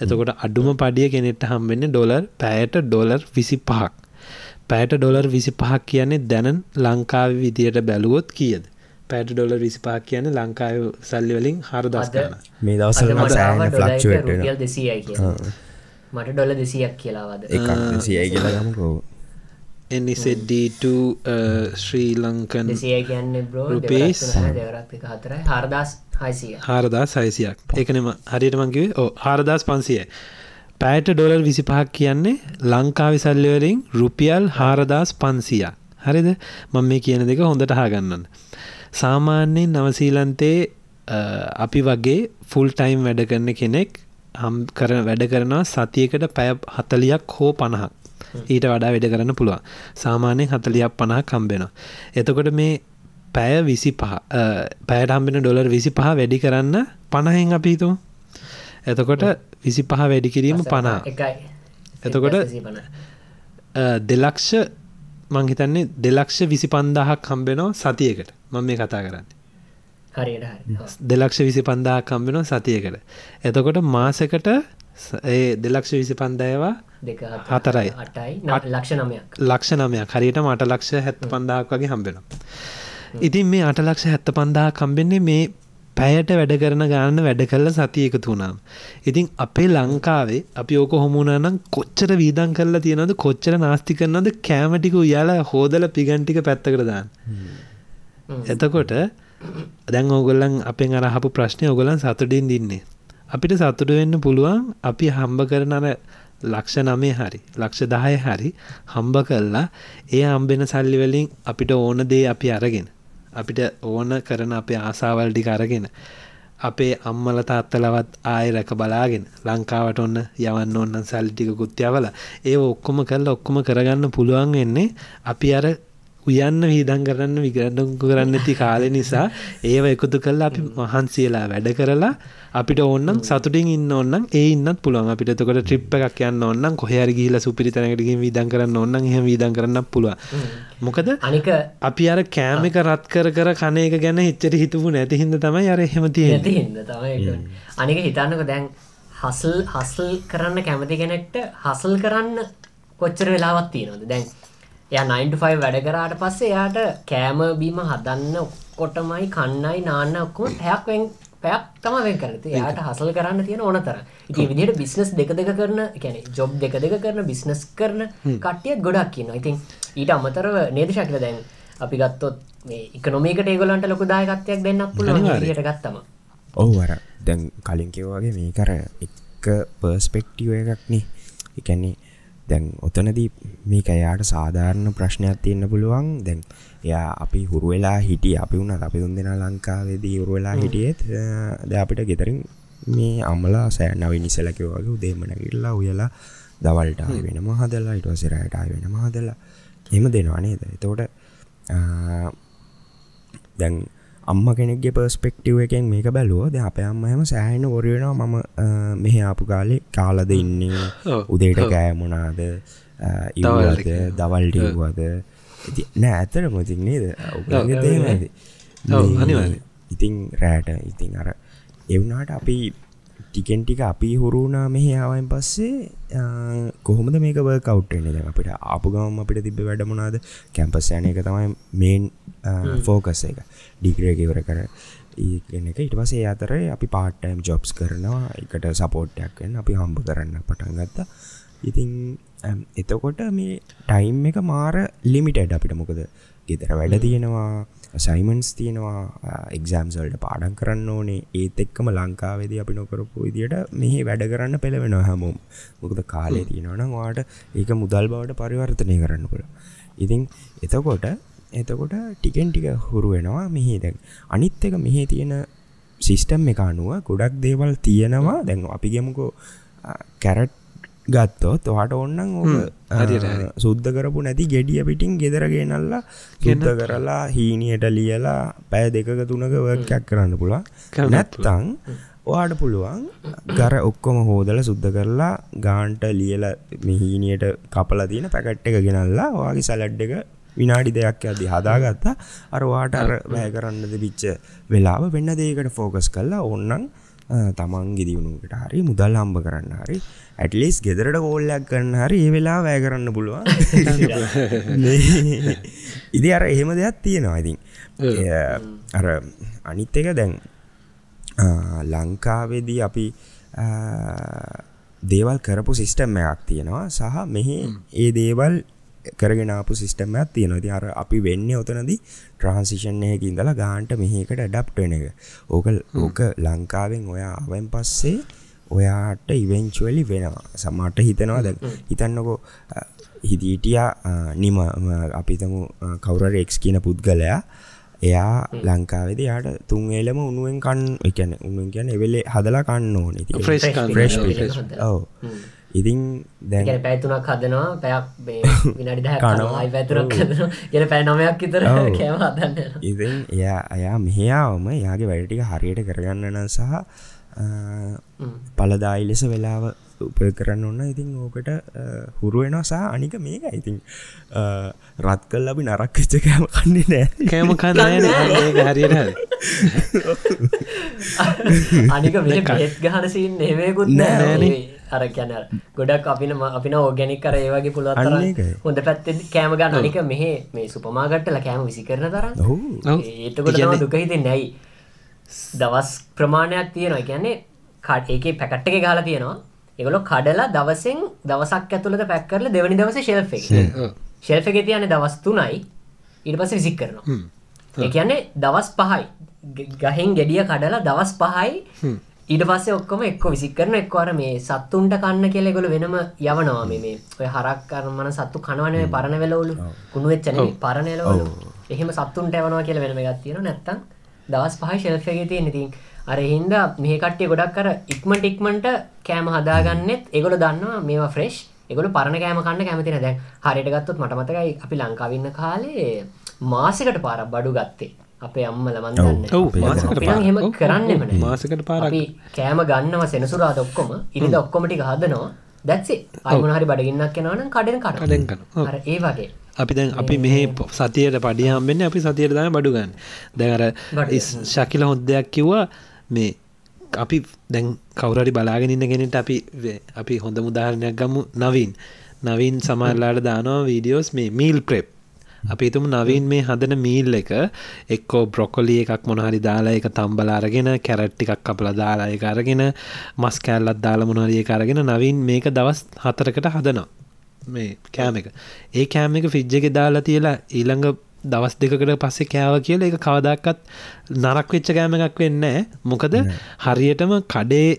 එතකොට අඩුම පඩිය කෙනෙට හම්වෙන්න ඩොලර් පෑයට ඩොලර් විසි පහක් පෑට ඩොලර් විසි පහක් කියන්නේ දැනන් ලංකාව විදියට බැලුවොත් කියද? පෑට ඩොලර් විසි පහක් කියන ලංකාව සල්ලි වලින් හර දස්කන මේ කිය මට ඩොල දෙසියක් කියලාවද එක සියයි කියලා. ගමකෝ එනිසෙඩ්ඩ ශ්‍රී ලංකන් රුපීස් හතරයි. හරදස් හාරදා සයිසියක් එකනම හරියට මංකිවේ ඕ හාරදස් පන්සිය පෑට ඩොලර් විසි පහක් කියන්නේ ලංකාවි සල්ලිවරින් රුපියල් හාරදස් පන්සිය හරිද? මං මේ කියන දෙක හොඳට හාගන්නන්න සාමාන්‍යයෙන් නවසීලන්තේ අපි වගේ ෆුල් ටයිම් වැඩ කරන කෙනෙක් හම් කර වැඩ කරනවා සතියකට පැය හතලියක් හෝ පණහක්. ඊට වඩා වැඩ කරන්න පුළුවන්. සාමාන්‍යයෙන් හතලියක් පණහක් කම්බෙනවා එතකොට මේ පැය විසි පහ පැයට හම්බෙන ඩොලර් විසි පහ වැඩි කරන්න පණහෙන් අපිතු එතකොට විසි පහ වැඩි කිරීම පනා එතකොට දෙලක්ෂ මංහිතන්නේ දෙලක්ෂ විසි පන්දාහක් හම්බෙනවා සතියකට. මං මේ කතා කරන්න. දෙලක්ෂ විසි පන්දාහක් හම්බෙනවා සතියකට. එතකොට මාසකට ඒ දෙලක්ෂ විසි පන්දයවා හතරයි. ලක්ෂ නමයක්. හරියට මට ලක්ෂ හැත් පන්දාක් වගේ හම්බෙනවා ඉතින් මේ අටලක්ෂ හැත්ත පන්දා කම්බෙන්නේ මේ පැයට වැඩ කරන ගාන වැඩ කල්ල සතිය එකතු වුණාම්. ඉතින් අපේ ලංකාවේ අපි ඕක හොමුණනම් කොච්චර වීදන් කරලා තියෙනද කොච්චර නාස්ති කරනද කෑමටික උයාලා හෝදල පිගන්ටික පැත්තකට දාන්න. එතකොට දැන් ඕගොල්ලන් අපෙන් අරහපු ප්‍රශ්නය ඔගොලන් සතුටින් දින්නේ. අපිට සතුට වෙන්න පුළුවන් අපි හම්බ කරන අර ලක්ෂ නමේ හරි ලක්ෂ දහය හරි හම්බ කල්ලා ඒ අම්බෙන සල්ලිවලින් අපිට ඕන දේ අපි අරගෙන අපිට ඕන කරන අපේ ආසාවල්ටි අරගෙන අපේ අම්මල තාත්තලවත් ආය රැක බලාගෙන ලංකාවට ඔන්න යවන්න ඔන්න සල්ලිටික කුත්්‍යවල ඒ ඔක්කොම කල්ල ඔක්කොම කරගන්න පුළුවන් එන්නේ අපි අර උයන්න වීදන් කරන්න විගරඩුකු කරන්න ඇති කාලෙ නිසා ඒව එකතු කල්ලා අපි මහන්සියලා වැඩ කරලා අපිට ඕන්නම් සතුටින් ඉන්න ඔන්නම් ඒ ඉන්නත් පුළුවන්. අපිට තකොට ට්‍රිප් එකක් යන්න ඔන්නම් කොහරි ගිහිල සුපිරිතනකටකින් විදන් කරන්න ඔන්න එහෙම විදන් කරන්න පුළුව මොකද අනික අපි අර කෑම එක රත් කර කර කන එක ගැන හිච්චට හිතුපු නැති හිද තමයි අර හෙමති අනික හිතන්නක දැන් හසල් හසල් කරන්න කැමති කෙනෙක්ට හසල් කරන්න කොච්චර වෙලාවත් තියෙනවද? දැන් එයා 9ෆයි වැඩ කරාට පස්සේ එයාට කෑම බීම හදන්න ඔක්කොටමයි කන්නයි නාන්න ඔක්කොම හැයක් පැයක් තම වෙන් කරත යාට හසල් කරන්න තියෙන ඕන තර ඉති විදිට බිස්නස් දෙක දෙක කරන කැන ජොබ් දෙක දෙක කරන බිස්නස් කරන කට්ටියත් ගොඩක් කියන්න ඉතින් ඊට අමතරව නේද ශක්ල දැන් අපි ගත්තොත් මේ එකනොමේකට ඒගොලන්ට ලොකු දායකත්වයක් දෙන්න පුළුවන් ට ගත්තම. ඔහු අර දැන් කලින් කිව්වාගේ මේ කර එක පර්ස්පෙක්ටිව එකක්නේ එකන්නේ දැන් ඔතනදී මේක එයාට සාධාරණ ප්‍රශ්නයක් තියන්න පුළුවන්. දැන් එයා අපි හුරු වෙලා හිටිය අපි වුණත් අපි දුන් දෙෙන ලංකාවේදී හුරු වෙලා හිටියත් ද අපිට ගෙතරින් මේ අම්මලා සෑ නවි නිසලකිවගේ උදේම නැගිල්ලා උයලා දවල්ට වෙන මහදලා ඉටවසිරයට වෙන මහදලා එම දෙනවා නේද? එතෝට දැන් අම්ම කෙනෙක්ගේ පර්ස්පෙක්ටිව් එකෙන් මේක බැලුව ද අප අම්මහම සෑහන ොරෙනවා මම මෙහ ආපු කාලේ කාලද ඉන්නේ උදේට කෑමොනාද ඉවලද දවල්ඩිව්වද නෑ ඇතර මොතින් නේද? අනිවාද ඉතිං රෑට ඉතිං අර එවුනාට අපි ටිකෙන් ටික අපි හුරුුණා මෙහි ආවයින් පස්සේ කොහොමද මේක කවට්ටෙන ද අපිට අප ගම අපිට තිබ වැඩමුණාද කැම්පස් යන එක තමයි මේන් ෆෝකස් එක. ඩිග්‍රේකවර කර ඒගෙන එක. ඉට පසේ අතර අපි පාට්ටයිම් ජොබ්ස් කරනවා. එකට සපෝට්ටයක් වෙන්න අපි හම්බ කරන්න පටන් ගත්තා. ඉතින් එතකොට මේ ටයිම් එක මාර ලිමිටඩ් අපිට මොකද? ගෙදර වැඩ තියෙනවා සයිමන්ස් තියෙනවා එක්සෑම්සල්ට පාඩන් කරන්න ඕනේ. ඒත් එක්කම ලංකාවේද අපි නොකරපු විදිට මෙහි වැඩ කරන්න පෙළවෙන හැමෝම්. මොකද කාලේ තියෙනවනම් වාට ඒක මුදල් බවට පරිවර්තනය කරන්න පුළ ඉතින් එතකොට එතකොට ටිකෙන් ටික හුරු වෙනවා මෙහි දැන්. අනිත් එක මෙහි තියෙන සිිස්ටම් එක අනුව ගොඩක් දේවල් තියෙනවා. දැන් අපි ගෙමුකෝ කැරට් ගත්තොත් ඔහට ඔන්නන් ඕක සුද්ධ කරපු නැති ගෙඩිය පිටින් ගෙදරගේ නල්ලා ගෙද කරලා හීනියට ලියලා පැය දෙකක තුනක වර්කයක් කරන්න පුළුවන්. නැත්තං ඔයාට පුළුවන් ගර ඔක්කොම හෝදල සුද්ධ කරලා ගාන්ට ලියල මෙහීනියට කපල තියෙන පැකට් එක ගෙනල්ලා ඔයාගේ සලඩ් එක විනාඩි දෙයක් ඇදි හදාගත්තා. අරවාට අර වැෑ කරන්නද පිච්ච වෙලාව වෙන්න දේකට ෆෝකස් කල්ලා ඔන්නන් තමන් ගිදිවුණුකට හරි මුදල් හම්බ කරන්න හරි ඇටලිස් ගෙදරට කෝල්ලයක් කරන්න හරි ඒ වෙලා වැෑ කරන්න පුළුවන්. ඉදි අර එහෙම දෙයක් තියෙනවා ඉතින්. අර අනිත් එක දැන් ලංකාවෙදී අපි දේවල් කරපු සිිස්ටම් එකක් තියෙනවා. සහ මෙහි ඒ දේවල් කරගෙනාපු සිිස්ටම්මයක් තියෙනවා. ති අර අපි වෙන්න ඔතනදී ට්‍රහන්සිෂන් එක ඉඳලා ගාන්ට මෙහකට ඩප්ටන එක. ඕක ඕක ලංකාවෙන් ඔයා අවෙන් පස්සේ ඔයාට ඉවෙන්චුවලි වෙනවා. සමට හිතනවා දැ හිතන්නකෝ හිදීටියා නිම අපිතමු කවුර රෙක්ස් කියන පුද්ගලයා එයා ලංකාවෙද යාට තුන් ඒලම උනුවෙන් කන් එකන උනුවෙන් කියන එවෙලේ හදලා කන්න ඕන. ඔව ඉතින් දැන් පැතුනක් හදනවා. පැයක් විනාඩි කනවායි පැතුරක් ගෙන පැ නොමයක් ඉතර කෑම හදන්න ඉතින් එයා අයා මෙහයාවම යාගේ වැඩටික හරියට කරගන්න නම් සහ පලදායි ලෙස වෙලාව උපය කරන්න ඔන්න ඉතින් ඕකට හුරුවෙනවා සහ අනික මේක ඉතින් රත් කල් ලබි නරක් වෙච්ච කෑම කන්නේ නෑ. කෑම කන්න හරියට අනික මේ පෙත් ගහනසින් නෙවේකුත් නෑ අර කියැන ගොඩක් අපින අපින ඕගැනික් කර ඒවගේ පුළුවන් හොඳ පැත්ත කෑම ගන්න. අනික මෙහ මේ සුපමාගට්ටල කෑම විසි කරන තර ඒතකොට දුකහිත නැයි දවස් ප්‍රමාණයක් තියෙනවා. කියන්නේ කාට ඒක පැකට්ට එක ගාලා තියෙනවා. එකොලො කඩලා දවසෙන් දවසක් ඇතුළට පැක් කරල දෙවනි දවස ශෙල්ෆ ශෙල්ෆ එක තියන්න දවස් තුනයි. ඊට පස විසික් කරනවා ඒ කියන්නේ දවස් පහයි. ගහෙන් ගෙඩිය කඩලා දවස් පහයි ඊට පස්සේ ඔක්කොම එක්ක විසික් කරන එක්වර මේ සත්තුන්ට කන්න කෙලෙගොල වෙනම යවනවා මේ ඔය හරක් කරමන සත්තු කනවනේ පරණ වෙලවලු කුණු වෙච්චන පරණයලවලු එහෙම සත්තුන්ට ඇවනවා කියල වෙනම ගත්තියෙන නැත්තම් දවස් පහ ශෙල්ෆගේ තියෙන ඉතින් අර හින්ද මේ කට්ටිය ගොඩක් කර ඉක්මට ඉක්මට කෑම හදාගන්නෙත් එගොල දන්නවා මේවා ෆ්‍රෙෂ් එගොල පරණ කෑම කන්න කැමතින දැන් හරිට ගත්තොත් මට මතකයි අපි ලංකාවන්න කාලේ මාසිකට පාරක් බඩු ගත්තේ අපේ අම්මල මන්දන්න හෙම කරන්නෙම මාසකට පාර කෑම ගන්නව සෙනසුරා දොක්කොම ඉරිද ඔක්කොමටි හදනවා. දැත්සේ අයමනහරි බඩගන්නක් කෙනවන කඩන කටඩෙන් කන ඒ වගේ. අපි දැන් අපි මෙහි සතියට පඩියහම්බෙන්න අපි සතියට දම බඩුගන්න දැර ශකිල හොද්දයක් කිව්වා මේ අපි දැන් කවුරරි බලාගෙනන්න ගෙනට අපි අපි හොඳ මුදාහරණයක් ගමු. නවින්. නවින් සමරලාට දානවා වීඩියෝස් මේ මීල් ප්‍රෙප් අපි තුම නවීන් මේ හදන මීල් එක එක්කෝ බ්‍රොකොලිය එකක් මොනහරි දාලා එක තම්බලාරගෙන කැරට්ටිකක් අපල දාලා එක අරගෙන මස් කෑල්ලත් දාලා මොනහරිය අරගෙන නවින් මේක දවස් හතරකට හදනවා. මේ කෑම එක. ඒ කෑම එක ෆිජ්ජ එක දාලා තියලා ඊළඟ දවස් දෙකට පස්සේ කෑව කියල එක කවදක්කත් නරක් වෙච්ච කෑම එකක් වෙන්න මොකද හරියටම කඩේ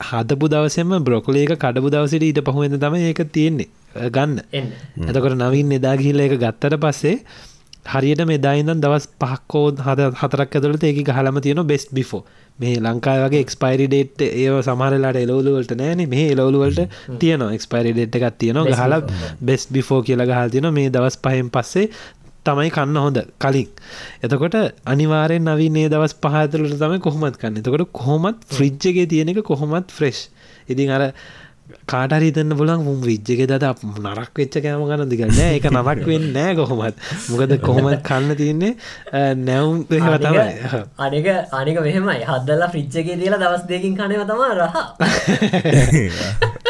හදපු දවසම බ්‍රොකලේක කඩපු දවසට ඊට පහුවෙන තම ඒක තියෙන්නේ ගන්න. එතකොට නවින් එදා ගිහිල්ල එක ගත්තට පස්සේ හරියට මෙදායිදන් දවස් පහක්කෝ හද හතරක් ඇතුලට ඒක ගහලම තියෙන බෙස් බිෆෝ මේ ලංකායි වගේ එක්ස්පයිරි ඩේට් ඒ සමහරලාට එලවලුවලට නෑන. මේ එලවලුවලට තියන එක්ස්පයිරි ඩේට් එකක් තියෙනවා. ගහල බෙස් බිෆෝ කියලා ගහල් තියෙන මේ දවස් පහෙන් පස්සේ තමයි කන්න හොඳ කලින්. එතකොට අනිවාරෙන් නවීනේ දවස් පහතුලට තම කොහොමත් කන්න. එතකොට කොහොමත් ෆ්‍රිජ්ජගේ තියෙන එක කොහොමත් ෆ්‍රෙෂ් ඉතින් අර කාටරි තන්න පුලන් මුම් විච්ජක දත නරක් වෙච්ච කෑම ගන්න දිගන්න එක නරක් වෙන්න නෑ කොහොමත්. මොකද කොහොමත් කන්න තියන්නේ? නැවුම් තමයි. අනික අනික මෙහෙමයි. හදල්ලා ෆ්‍රිච්චගේ තියලා දවස් දෙකින් කනව තම රහ.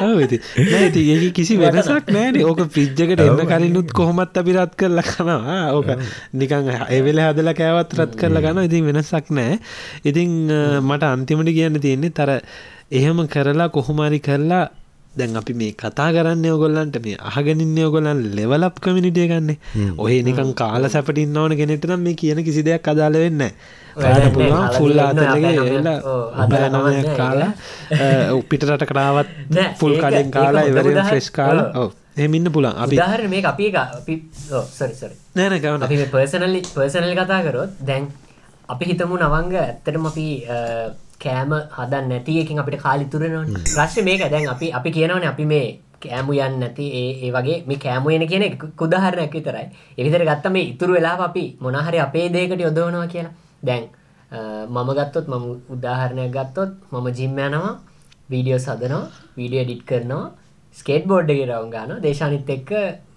ඇති ඒ කිසි වෙනසක් නෑන ඕක පිජ්ජකට එන්න කලිනුත් කොහොමත් අපි රත් කරල කනවා. ඕක නිකං එවෙල හදල කෑවත් රත් කරල ගන්න ඉතින් වෙනසක් නෑ. ඉතිං මට අන්තිමට කියන්න තියෙන්නේ තර එහෙම කරලා කොහොමරි කරලා දැන් අපි මේ කතා කරන්න ඔගොල්ලන්ට මේ අහගෙනන්න ඔගොලන් ලෙවලප් කමිනිටිය ගන්න. ඔහ නිකං කාල සැපටින් ඕන ගෙනෙට නම් මේ කියන කිසි දෙයක් අදාල වෙන්න පුළුවන් ෆුල් බෑනමයක් කාලා උපිටරට කරාවත් ෆුල් කඩෙන් කාලා ඉවර ෆ්‍රෙස්් කාල. එමින්න පුළන් අපි උදාහර මේ අපි අපි සරිසරි නෑන කවන අපි පර්සනලි පර්සනල් කතා කරොත් දැන් අපි හිතමු නවංග ඇත්තටම අපි කෑම හදන්න නැතියකින් අපිට කාලිතුරෙනවා ප්‍රශ්න මේක දැන් අපි අපි කියනවන අපි මේ කෑමුයන් නැති ඒ වගේ මේ කෑමුයන කියන කුදහරණයක් විතරයි. එවිතර ගත්ත මේ ඉතුරු වෙලා අපි මොනහරි අපේ දේකට යොදවනවා කියලා. දැන් මම ගත්තොත් මම උදාහරණයක් ගත්තොත් මම ජිම්ම යනවා වීඩියෝ සදනවා වීඩියෝ ඩිට් කරනවා ස්කේට් බෝඩ් එක රවුන් ගන්න දේශානිත් එක්ක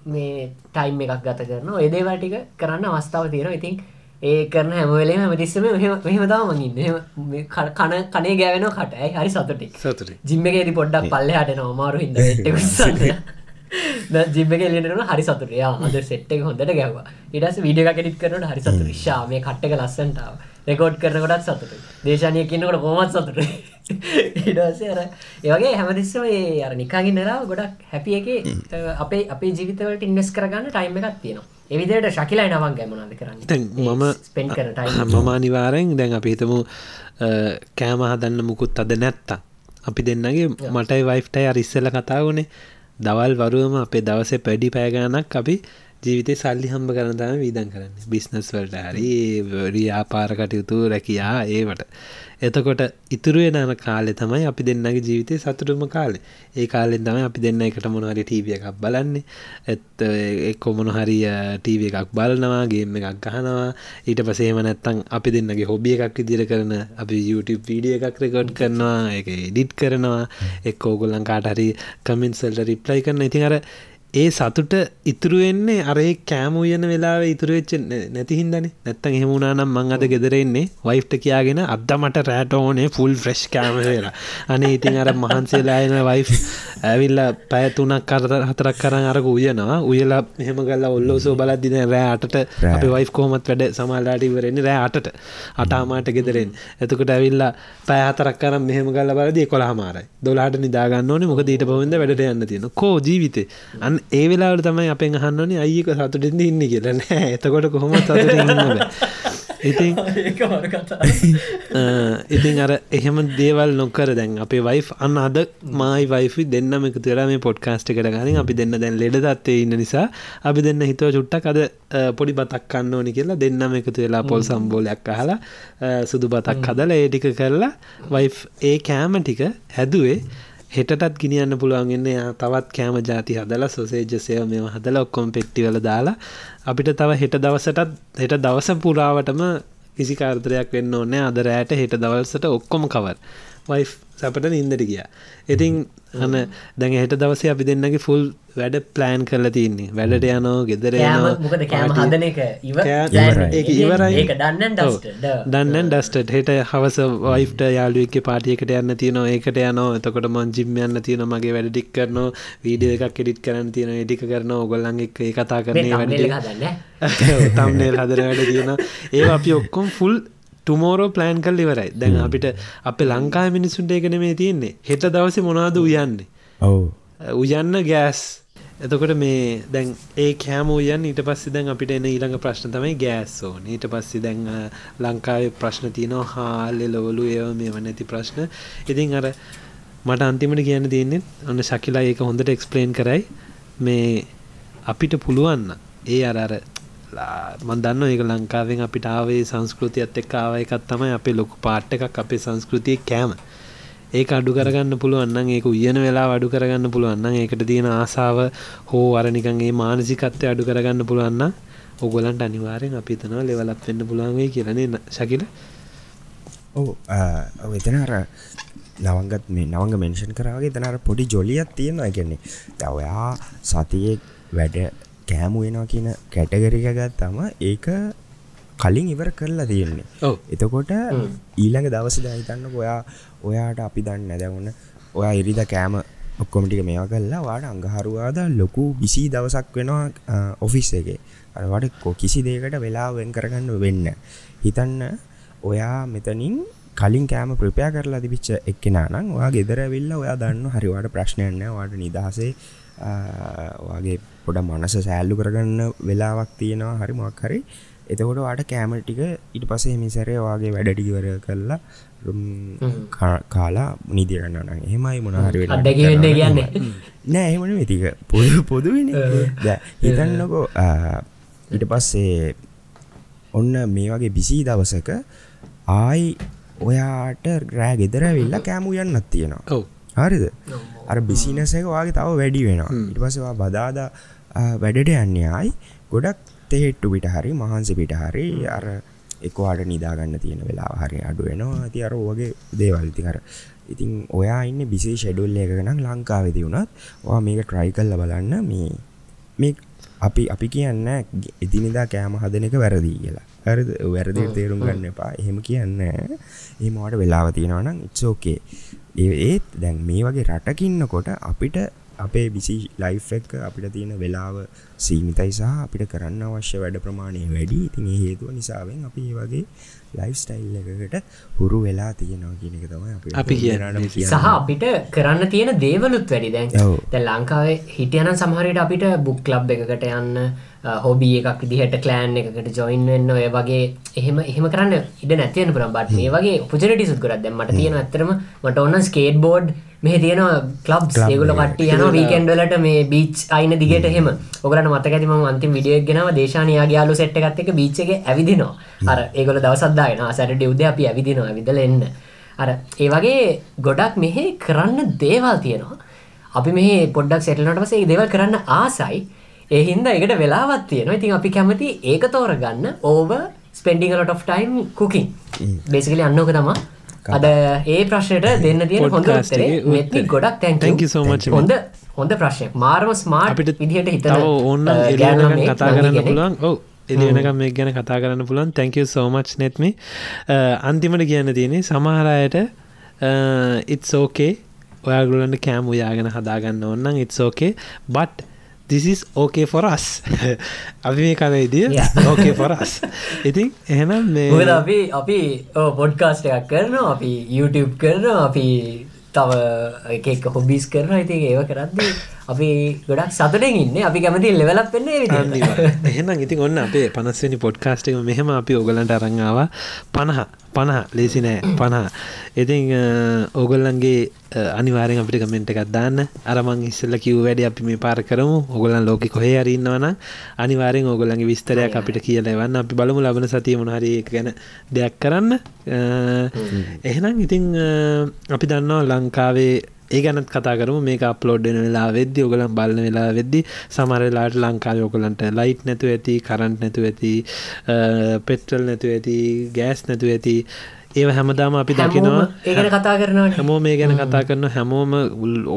මේ ටයිම් එකක් ගත කරන ඒදේවා ටික කරන්න අවස්ථාව තියෙනවා. ඉතින් ඒ කරන හැමවෙලේ මතිස්සම මෙහම තාව මගින් කන කනේ ගෑවෙන කටයි හරි සතුටි සතුට ජිම්මගේදී පොඩ්ඩක් පල්ල හට නොමාරු හිද ජිබ කෙලෙන හරි සතුරය අද සෙට් එක හොඳට ගැව ඉටස් විඩිය කෙටිත් කරනට හරි සතුර ශා මේ කට්ටක ලස්සන්ටාව රෙකෝඩ් කරනකොටත් සතුට දේශනය කියන්නකොට කොමත් සතුට ඉඩස අර ඒවගේ හැමතිස්සම ඒ අර නිකාගින් නරාව ගොඩක් හැපිය එක අපේ අපේ ජීවිතවලට ඉන්වස් කරගන්න ටයිම් එකක් තියෙනවා එවිදියට ශකිලයි නවන් ගැමනද කරන්න? මම ස්පෙන් කර මම අනිවාරෙන් දැන් අපි හිතමු කෑම හදන්න මුකුත් අද නැත්තා අපි දෙන්නගේ මටයි වයිෆ්ටයි අරිස්සල කතාවනේ දවල් වරුවම අපේ දවසේ පැඩි පෑගානක් අපි ජීවිතය සල්ලි හම්බ කරන තම වීදන් කරන්න. බිස්නස් වලට හරි රියාපාරකටයුතු රැකයා ඒවට. එතකොට ඉතුරුවේ නාන කාලෙ තමයි අපි දෙන්නගේ ජීවිතය සතුටුම කාලේ. ඒ කාලෙන් තමයි අපි දෙන්න එකට මොනහරි ටීවිය එකක් බලන්නේ. ඇත් එක්කො මොනහරි ටීව එකක් බලනවාගේම එකක් ගහනවා. ඊට පසේම නැත්තං අපි දෙන්නගේ හොබිය එකක් ඉදිර කරන අපි YouTube වීඩිය එකක් රෙකෝඩ් කරනවා එක එඩිට් කරනවා. එක් ඕගොල්ලන් කාට හරි කමෙන්සල්ට රිප්ලයි කරන ඉතින් අර ඒ සතුට ඉතුරුවෙන්නේ අරේ කෑම උයන වෙලාව ඉතුරුවෙච්ච නැති හින්දන. නැත්තන් එහෙමුණනම් මං අද ගෙදරෙන්නේ වයිෆ්ට කියයාගෙන අද්දමට රෑට ඕනේ ෆුල් ෆ්‍රෙස්් කෑම වෙලා අනේ ඉතින් අර මහන්සේලායන වයිෆ් ඇවිල්ල පැතුනක් කර හතරක් කරන්න අරක උයනවා. උයලා මෙහම ගල්ලා ඔල්ලෝසෝ බලද්දින රෑටට අප වයිෆ් කෝමත් වැඩ සමාල්ලාට ඉවරෙන්නේ රෑ අටට. අටාමාට ගෙදරෙන් එතකට ඇවිල්ලා පෑහතරක් කරම් මෙහම ගල්ල බලදී කොළහමාරයි දොලාට නිදාගන්න ඕනේ. මොක ඊට පවන්ද වැඩට යන්න තියෙන කෝ ජීවිතේ? අන්න ඒ වෙලාවට තමයි අපෙන් අහන්නනේ අයික සතුටින්ද ඉන්න කියලා. නෑ එතකොට කොහොම ඉතින් ඉතින් අර එහෙම දේවල් නොකර දැන් අපේ වයි් අන්න අද මයි වයිෆි දෙන්නම එක තුර මේ පොඩ්කාස්ට එකට ගනින් අපි දෙන්න දැන් ලෙඩ දත්තේ ඉන්න නිසා අපි දෙන්න හිතුව චුට්ටක් අද පොඩි බතක් කන්න ඕනි කියලා දෙන්නම එකතු වෙලා පොල් සම්බෝලයක් අහලා සුදු බතක් හදල ඒ ටික කරලා වයි් ඒ කෑම ටික හැදුවේ හෙටත් ගිනියන්න පුළුවන්ගන්න තවත් කෑම ජාති හදල සොසේජසය මෙම හදල ඔක්කොම් පෙක්ටිවල දාලා අපිට තව හෙට දවසටත් හෙට දවස පුරාවටම කිසි කාර්තරයක් වෙන්න ඕනෑ. අද රෑට හෙට දවල්සට ඔක්කොම කවර් වයි් සැපට ඉන්දට ගිය. ඉතින් අන දැන් හෙට දවසේ අපි දෙන්නගේ ෆුල් වැඩ ප්ලෑන් කරලා තින්නේ. වැඩට යනෝ ගෙදර දන්න ඩස්ට හෙට හවස වයිෆ්ට යාලුවක පාටියකට යන්න තියනවා ඒකට යනෝ එතකොට මොන් ජිම් යන්න තියෙන මගේ වැඩික් කරන වීඩිය එකක් එඩිට කරන්න තියෙන එඩික කරන ඔගොල්ලන් එක් කතා කරන්නේ වැඩ තම්නේල් හදර වැඩ තියෙන ඒ අපි ඔක්කොම් ෆුල් ටුමෝරෝ ප්ලෑන් කල් ඉවරයි. දැන් අපිට අප ලංකා මිනිසුන්ට එකන මේ තියෙන්නේ. හෙට දවස මොනාද උයන්නේ? ඔවු. උයන්න ගෑස්. එතකොට මේ දැන් ඒ කෑම උයන් ඊට පස්සේ දැන් අපිට එන ඊළඟ ප්‍රශ්න තමයි ගෑස් ඕන. ඊට පස්සේ දැන් ලංකාවේ ප්‍රශ්න තියෙනවා හාල් එලවලු ඒව මේව නැති ප්‍රශ්න. ඉතින් අර මට අන්තිමට කියන්න තියන්නේ ඔන්න ශකිලා ඒක හොඳට එක්ස්පලේන් කරයි. මේ අපිට පුළුවන්න ඒ අර අර මන්දන්න ඒක ලංකාවෙන් අපිට ආවේ සංස්කෘතියත් එක් ආව. එකත් තමයි අපේ ලොකු පාට්ට එකක් අපේ සංස්කෘතිය කෑම. ඒක අඩු කරගන්න පුළුවන්න ඒක උයන වෙලා අඩු කරගන්න පුළුවන්න ඒකට තියෙන ආසාාව හෝ අරනිකන්ගේ මානසිකත්වය අඩු කරගන්න පුළුවන්න ඔගොලන්ට අනිවාරෙන් අපි තනවා ලෙවලත් වෙන්න පුළුවන්ගේ කියලනේ ශකිල? ඕ එතන අර නවංගත් මේ නවංග මෙන්ෂන් කරාගේ තනර පොඩි ජොලියත් තියෙනවා. ගැන්නේ දවයා සතියෙක් වැඩ කෑමුවෙනවා කියන කැටගරික ගත්තම ඒක කලින් ඉවර කරලා තියෙන්නේ. එතකොට ඊළඟ දවස දැහිතන්න ඔයා ඔයාට අපි දන්න දැවුණ ඔයා ඉරිද කෑම ඔක්කොමටික මේවා කල්ලා වාට අංගහරුවාද ලොකු විසි දවසක් වෙනවා ඔෆිස් එක. අවට කො කිසි දේකට වෙලා වෙන් කරගන්න වෙන්න හිතන්න ඔයා මෙතනින් කලින් කෑම ප්‍රපයා කරලා තිබිච්ච එක්කෙන නම් වා ගෙදර වෙල්ල ඔයා දන්න හරිවාට ප්‍රශ්නයන්න වාට නිදහසේ වගේ පොඩ මනස සෑල්ලු කරගන්න වෙලාවක් තියෙනවා හරි මොක් හරි. එතකොට වාට කෑම ටික ඉට පසේ මිසරේ වගේ වැඩටිකිවර කරලා කාලා නිදිරන්න එහෙමයි මොනහරි අඩ්ඩකි වෙන්න කියන්නේ. නෑ එහෙමන වෙතික පොද පොදුවෙන හිතන්නකෝ ඉට පස්සේ ඔන්න මේ වගේ බිසි දවසක ආයි ඔයාට ග්‍රෑ ගෙදර වෙල්ලා කෑමු යන්නත් තියෙනවා. හරිද? අර බිසිනසක වගේ තව වැඩි වෙනවා. ඉට පසවා බදාදා වැඩට යන්නේ අයි ගොඩක් තෙහෙට්ටු පිට හරි මහන්සි පිට හරි අර එකවාට නිදාගන්න තියෙන වෙලා හරි අඩු වෙනවා. ඇති අර වගේ දේවල්ති කර ඉතින් ඔයා ඉන්න බිසේ ෂෙඩුල් එකනම් ලංකාවෙති වුණත් වා මේක ට්‍රයි කල්ල බලන්න මේ මේ අපි අපි කියන්න එදිනිදා කෑම හදන එක වැරදිී කියලා. හරි වැරදි තේරුම් ගන්න එපා. එහෙම කියන්න ඒමට වෙලාව තියෙනවනම් ඉත්සෝකේ ඒත් දැන් මේ වගේ රටකින්නකොට අපිට අපේ බිසි ලයිෆ් එක අපිට තියෙන වෙලාව සීමිතයි සහ අපිට කරන්න අවශ්‍ය වැඩ ප්‍රමාණය වැඩි. ඉතින් ඒ හේතුව නිසාවෙන් අපි ඒ වගේ ලයිෆ් ස්ටයිල් එකකට හුරු වෙලා තියෙනවා කියන එක තමයි අපි කියන්න සහ අපිට කරන්න තියෙන දේවලුත් වැඩි. දැන්. දැන් ලංකාවේ හිටියනම් සමහරවිට අපිට බුක් ක්ලබ් එකකට යන්න හොබී එකක් විදිහට කලෑන් එකකට ජොයින් වෙන්න ඔය වගේ එහෙම එහෙම කරන්න ඉඩ නැතිවෙන පුරම් බට මේ වගේ පුජනටි සුත්කරත් දැන් මට තියෙන ඇතරම මට ඔන්න ස්කේට් බෝඩ් මෙහ තියෙන Club ඒගුල. කට්ටිය යන වීකන්ඩලට මේ බීච් අයින දිගට එහෙම. ඔගලට මතක ඇතිම අන්තිම විඩියක් ගෙනව දේශානයාගේ යාලු සෙට් එකත් එක බීච්චගේ ඇවිදිනවා. අර ඒගොල දවසත්දායන සැට උද අපි ඇවිදිනවා ඇවිදල එන්න. අර ඒ වගේ ගොඩක් මෙහෙ කරන්න දේවල් තියෙනවා. අපි මේ පොඩ්ඩක් සෙටලනට පසේ දේවල් කරන්න ආසයි. ඒ හින්දා එකට වෙලාවත් තියෙනවා. ඉතින් අපි කැමති ඒක තෝරගන්න. ඕව ස්පෙන්ඩිංලට of ටයිම් කුකින් බේසිකලි අන්නෝක තමා අද ඒ ප්‍රශ්නයට දෙන්න තියෙන හොඳ උත්තරේ. ගොඩක් so much, හොඳ හොඳ ප්‍රශ්නයක්. මාර්ම ස්මාර්ට් විදිහට අ, එලියනකම් ගෑනු කතා කරන්න. පුළුවන්. ඔව එලියනකම් මේ ගැන කතා කරන්න පුළුවන්. තැංකව සෝමච් නෙත්ම අන්තිමට කියන්න තියෙනෙ සමහරයට ඉත්ස් ඕකේ ඔයාගුලන්ට කෑම් උයාගෙන හදාගන්න ඔන්නම් ඉත්ස් ඕකේ බට් දිසිස් ඕකේ ෆොරස් අපි මේ කනයිදිය. ඕකේ ෆොරස් ඉතින් එහෙනම් මේ අපි අපි පොඩ්කාස්ට එකක් කරනවා අපි YouTube කරනවා අපි තව එකක් හොබිස් කරන ඉතින් ඒව කරද්දී අපි ගොඩක් සතුටෙන් ඉන්න. අපි කැමති ලෙවලක් වෙන්න විදිහට. එහෙනම් ඉතින් ඔන්න අපේ පනස්වනි පොඩ්කාස්ට එක මෙහෙම අපි ඔගලන්ට අරංආවා පණහ පණහ ලේසි නෑ පණහ. ඉතින් ඕගොල්ලන්ගේ අනිවාරෙන් අපිට කමෙන්ට් එකක් දාන්න. අරමං ඉස්සල්ල කිව් වැඩ අපි මේ පාර කරමු. ඔගොලන් ලෝක කොහේ අරන්නවන අනිවාරෙන් ඕගොල්ලන්ගේ විස්තරයක් අපිට කියලා වන්න අපි බලමු ලබන සතිය මොනහරි එක ගැන දෙයක් කරන්න. එහෙනම් ඉතිං අපි දන්නවා ලංකාවේ ඒ ගැනත් කතා කරම. මේ අප්ලෝඩ්න වෙලා වෙද්දි ඔගලන් බලන වෙලා වෙද්දි සමරලාට ලංකාව ඔකලන්ට ලයිට් නැතු ඇති කරන්ට් නැතු ඇති පෙට්‍රල් නැතු ඇති ගෑස් නැතු ඇති ඒව හැමදාම අපි දකිනවා. හැමෝම ඒ ගැන කතා කරනවනේ. හැමෝ මේ ගැන කතා කරන හැමෝම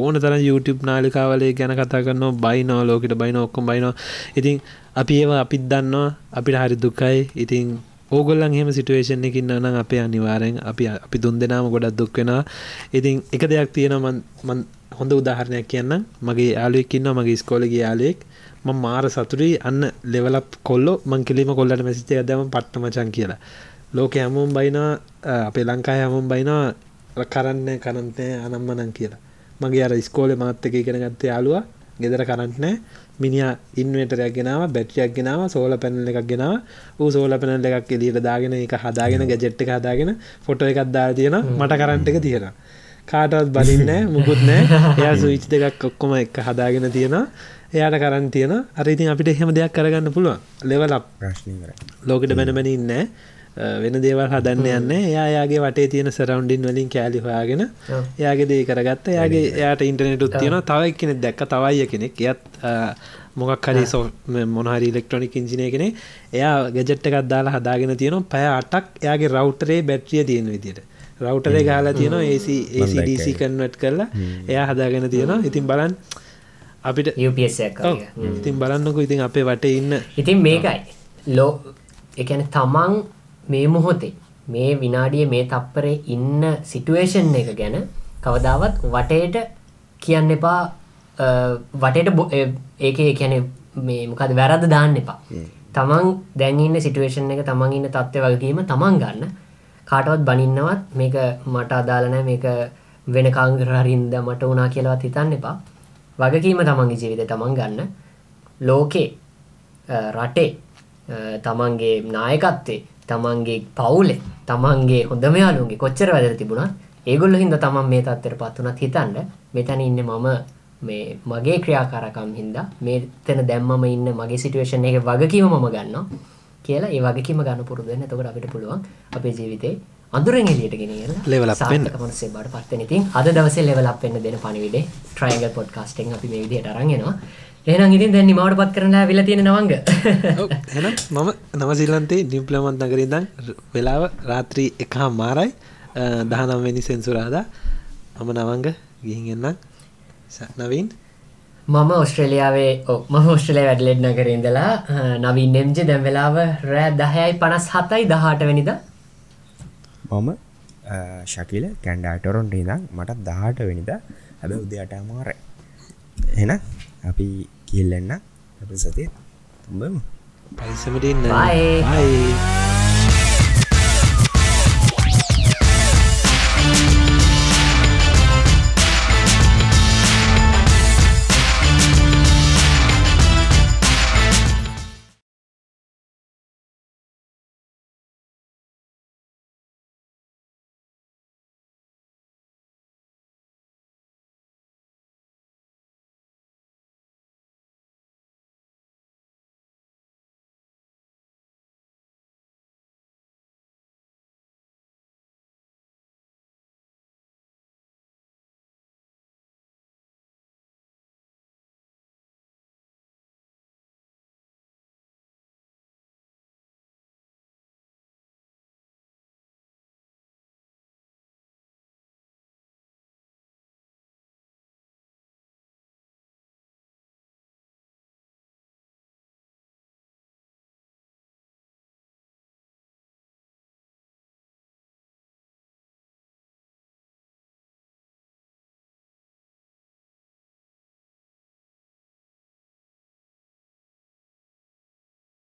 ඕන තර YouTube නාලිකාවලේ ගැන කතා කරනවා. බයිනෝ ලෝකට බයින ඔක්කොම් බයිනවා. ඉතින් අපි ඒවා අපිත් දන්නවා. අපිට හරි දුකයි. ඉතින් ඕගොල්ලන් හෙම සිටුවේෂන් එකින් නම් අපේ අනිවාරෙන් අපි අපි දුන් දෙනාම ගොඩක් දුක්වෙනවා ඉතින් එක දෙයක් තියෙනවා මන් හොඳ උදාහරණයක් කියන්න මගේ යාලුවෙක් ඉන්න මගේ ස්කෝලගේ යාලුවෙක් ම මාර සතුරී අන්න ලෙවලප් කොල්ලො මං කිලීම කොල්ලට මැසිතය දම පට්ටමචන් කියලා. ලෝක හැමෝම් බයිනා අපේ ලංකාය හැමෝම් බයිනා කරන්න කරන්තය අනම්මනන් කියලා. මගේ අර ස්කෝල මාත්ත එක ඉගෙන ගත්ත යාලුවා ගෙදර කරන්ටනෑ මිනිිය ඉන්වටරයක් ගෙනාව බැටියක් ගෙනාව සෝල පැනල් එකක් ගෙනාව. ඌ සෝල පැනල් එකක් එලියට දාගෙන එක හදාගෙන ගැජෙට් එක හදාගෙන ෆොටෝ එකක් දා තියෙන මට කරන්ට එක තියෙන කාටවත් බලින්න මුකුත් නෑ එයා සවිච් දෙකක් ඔක්කොම එක හදාගෙන තියෙන එයාට කරන් තියෙන අර ඉතින් අපිට එහෙම දෙයක් කරගන්න පුළුවන්. ප්‍රශ්නය කර ලෝකට බැනබැන ඉන්න වෙන දේවල් හදන්න යන්න. එයාගේ වටේ තියෙන සරවන්ඩින් වලින් කෑලි හොයාගෙන. එයාගේ දේ කරගත්ත. යාගේ එයාට ඉන්ටනෙට උත්තියන තවයි කෙනෙ දැක්ක. තවයිය කෙනෙක් එයත් මොකක් හරි සෝ මොනහරි ඉලෙක්ට්‍රොනික් ඉංජිනය කෙනෙ එයා ගෙජෙට් එකක් දාලා හදාගෙන තියෙන පැය අටක් එයාගේ රවටරේ බැට්‍රිය තියෙන විදිට රවටරේ ගහලා තියෙන ACDC කන්වට් කරලා එයා හදාගෙන තියෙනවා. ඉතින් බලන් අපිට. ඉතින් බලන්නකු. ඉතින් අපේ වටේ ඉන්න ඉතින් මේකයි. ලෝ එකන තමන් මේ මොහොතේ මේ විනාඩිය මේ තප්පරේ ඉන්න සිටුවේෂන් එක ගැන කවදාවත් වටේට කියන්න එපා. වටේට ඒකේ කියැන මේ මොකද වැරද දාන්න එපා. තමන් දැන්ඉන්න සිටුවේෂන් එක තමන් ඉන්න තත්ත්ව වගකීම තමන් ගන්න. කාටවත් බනින්නවත් මේක මට අදාලනෑ මේක වෙන කාංගරහරින්ද මට වනා කියලවත් හිතන්න එපා. වගකීම තමන්ගේ ජීවිත තමන් ගන්න. ලෝකේ රටේ තමන්ගේ නායකත්තේ තමන්ගේ පවුලේ තමන්ගේ හොඳම යාලුන්ගේ කොච්චර වැදර තිබුණා ඒගොල්ල හින්ද තමන් මේ තත්තර පත්වනත් හිතන්න මෙතැන ඉන්න මම මේ මගේ ක්‍රියාකාරකම් හින්දා මේ තැන දැම්මම ඉන්න මගේ සිටුවේෂන් එක වගකීම මම ගන්නවා කියලා ඒ වගකීම ගන්න පුරුදුවෙන් එතකොට අපිට පුළුවන් අපේ ජීවිතේ අඳුරෙන් එළියට ගෙනියන්න Level up වෙන්න. මනුස්සයෙක් බවට පත් වෙන ඉතින් අද දවසේ level up වෙන්න දෙන පණිවිඩේ ට්‍රයිඇන්ගල් පොඩ්කාස්ට් එකෙන් අපි මේ විදිහට අරන් එනවා එහෙනම් ඉතින් දැන් නිමාවට පත් කරන්න ආවිලා තියෙන නවංග. එන මම නවසිල්ලන්තේ නිම්පලමන්ත නගරින්දන් වෙලාව රාත්‍රී එකහා මාරයි දහනම්වෙනි සෙන්සුරාදා මම නවංග ගිහින් එන්නම්. නවීන්? මම ඔස්ට්‍රලියාවේ ඔව්, මම ඔස්ට්‍රලයා වැඩලෙඩ් නගර ඉඳලා නවීන් එම්ජ දැම් වෙලාව රෑ දහයයි පනස් හතයි දහට වැනිද. මම ශකිල කැන්ඩාටොරොන්ට ඉදම් මටත් දහට වෙනිද. හැබ උදයට අමාර එන අපි කියල්ලන්න අප සතිය තුම්බම පරිසමටින් Bye. බයි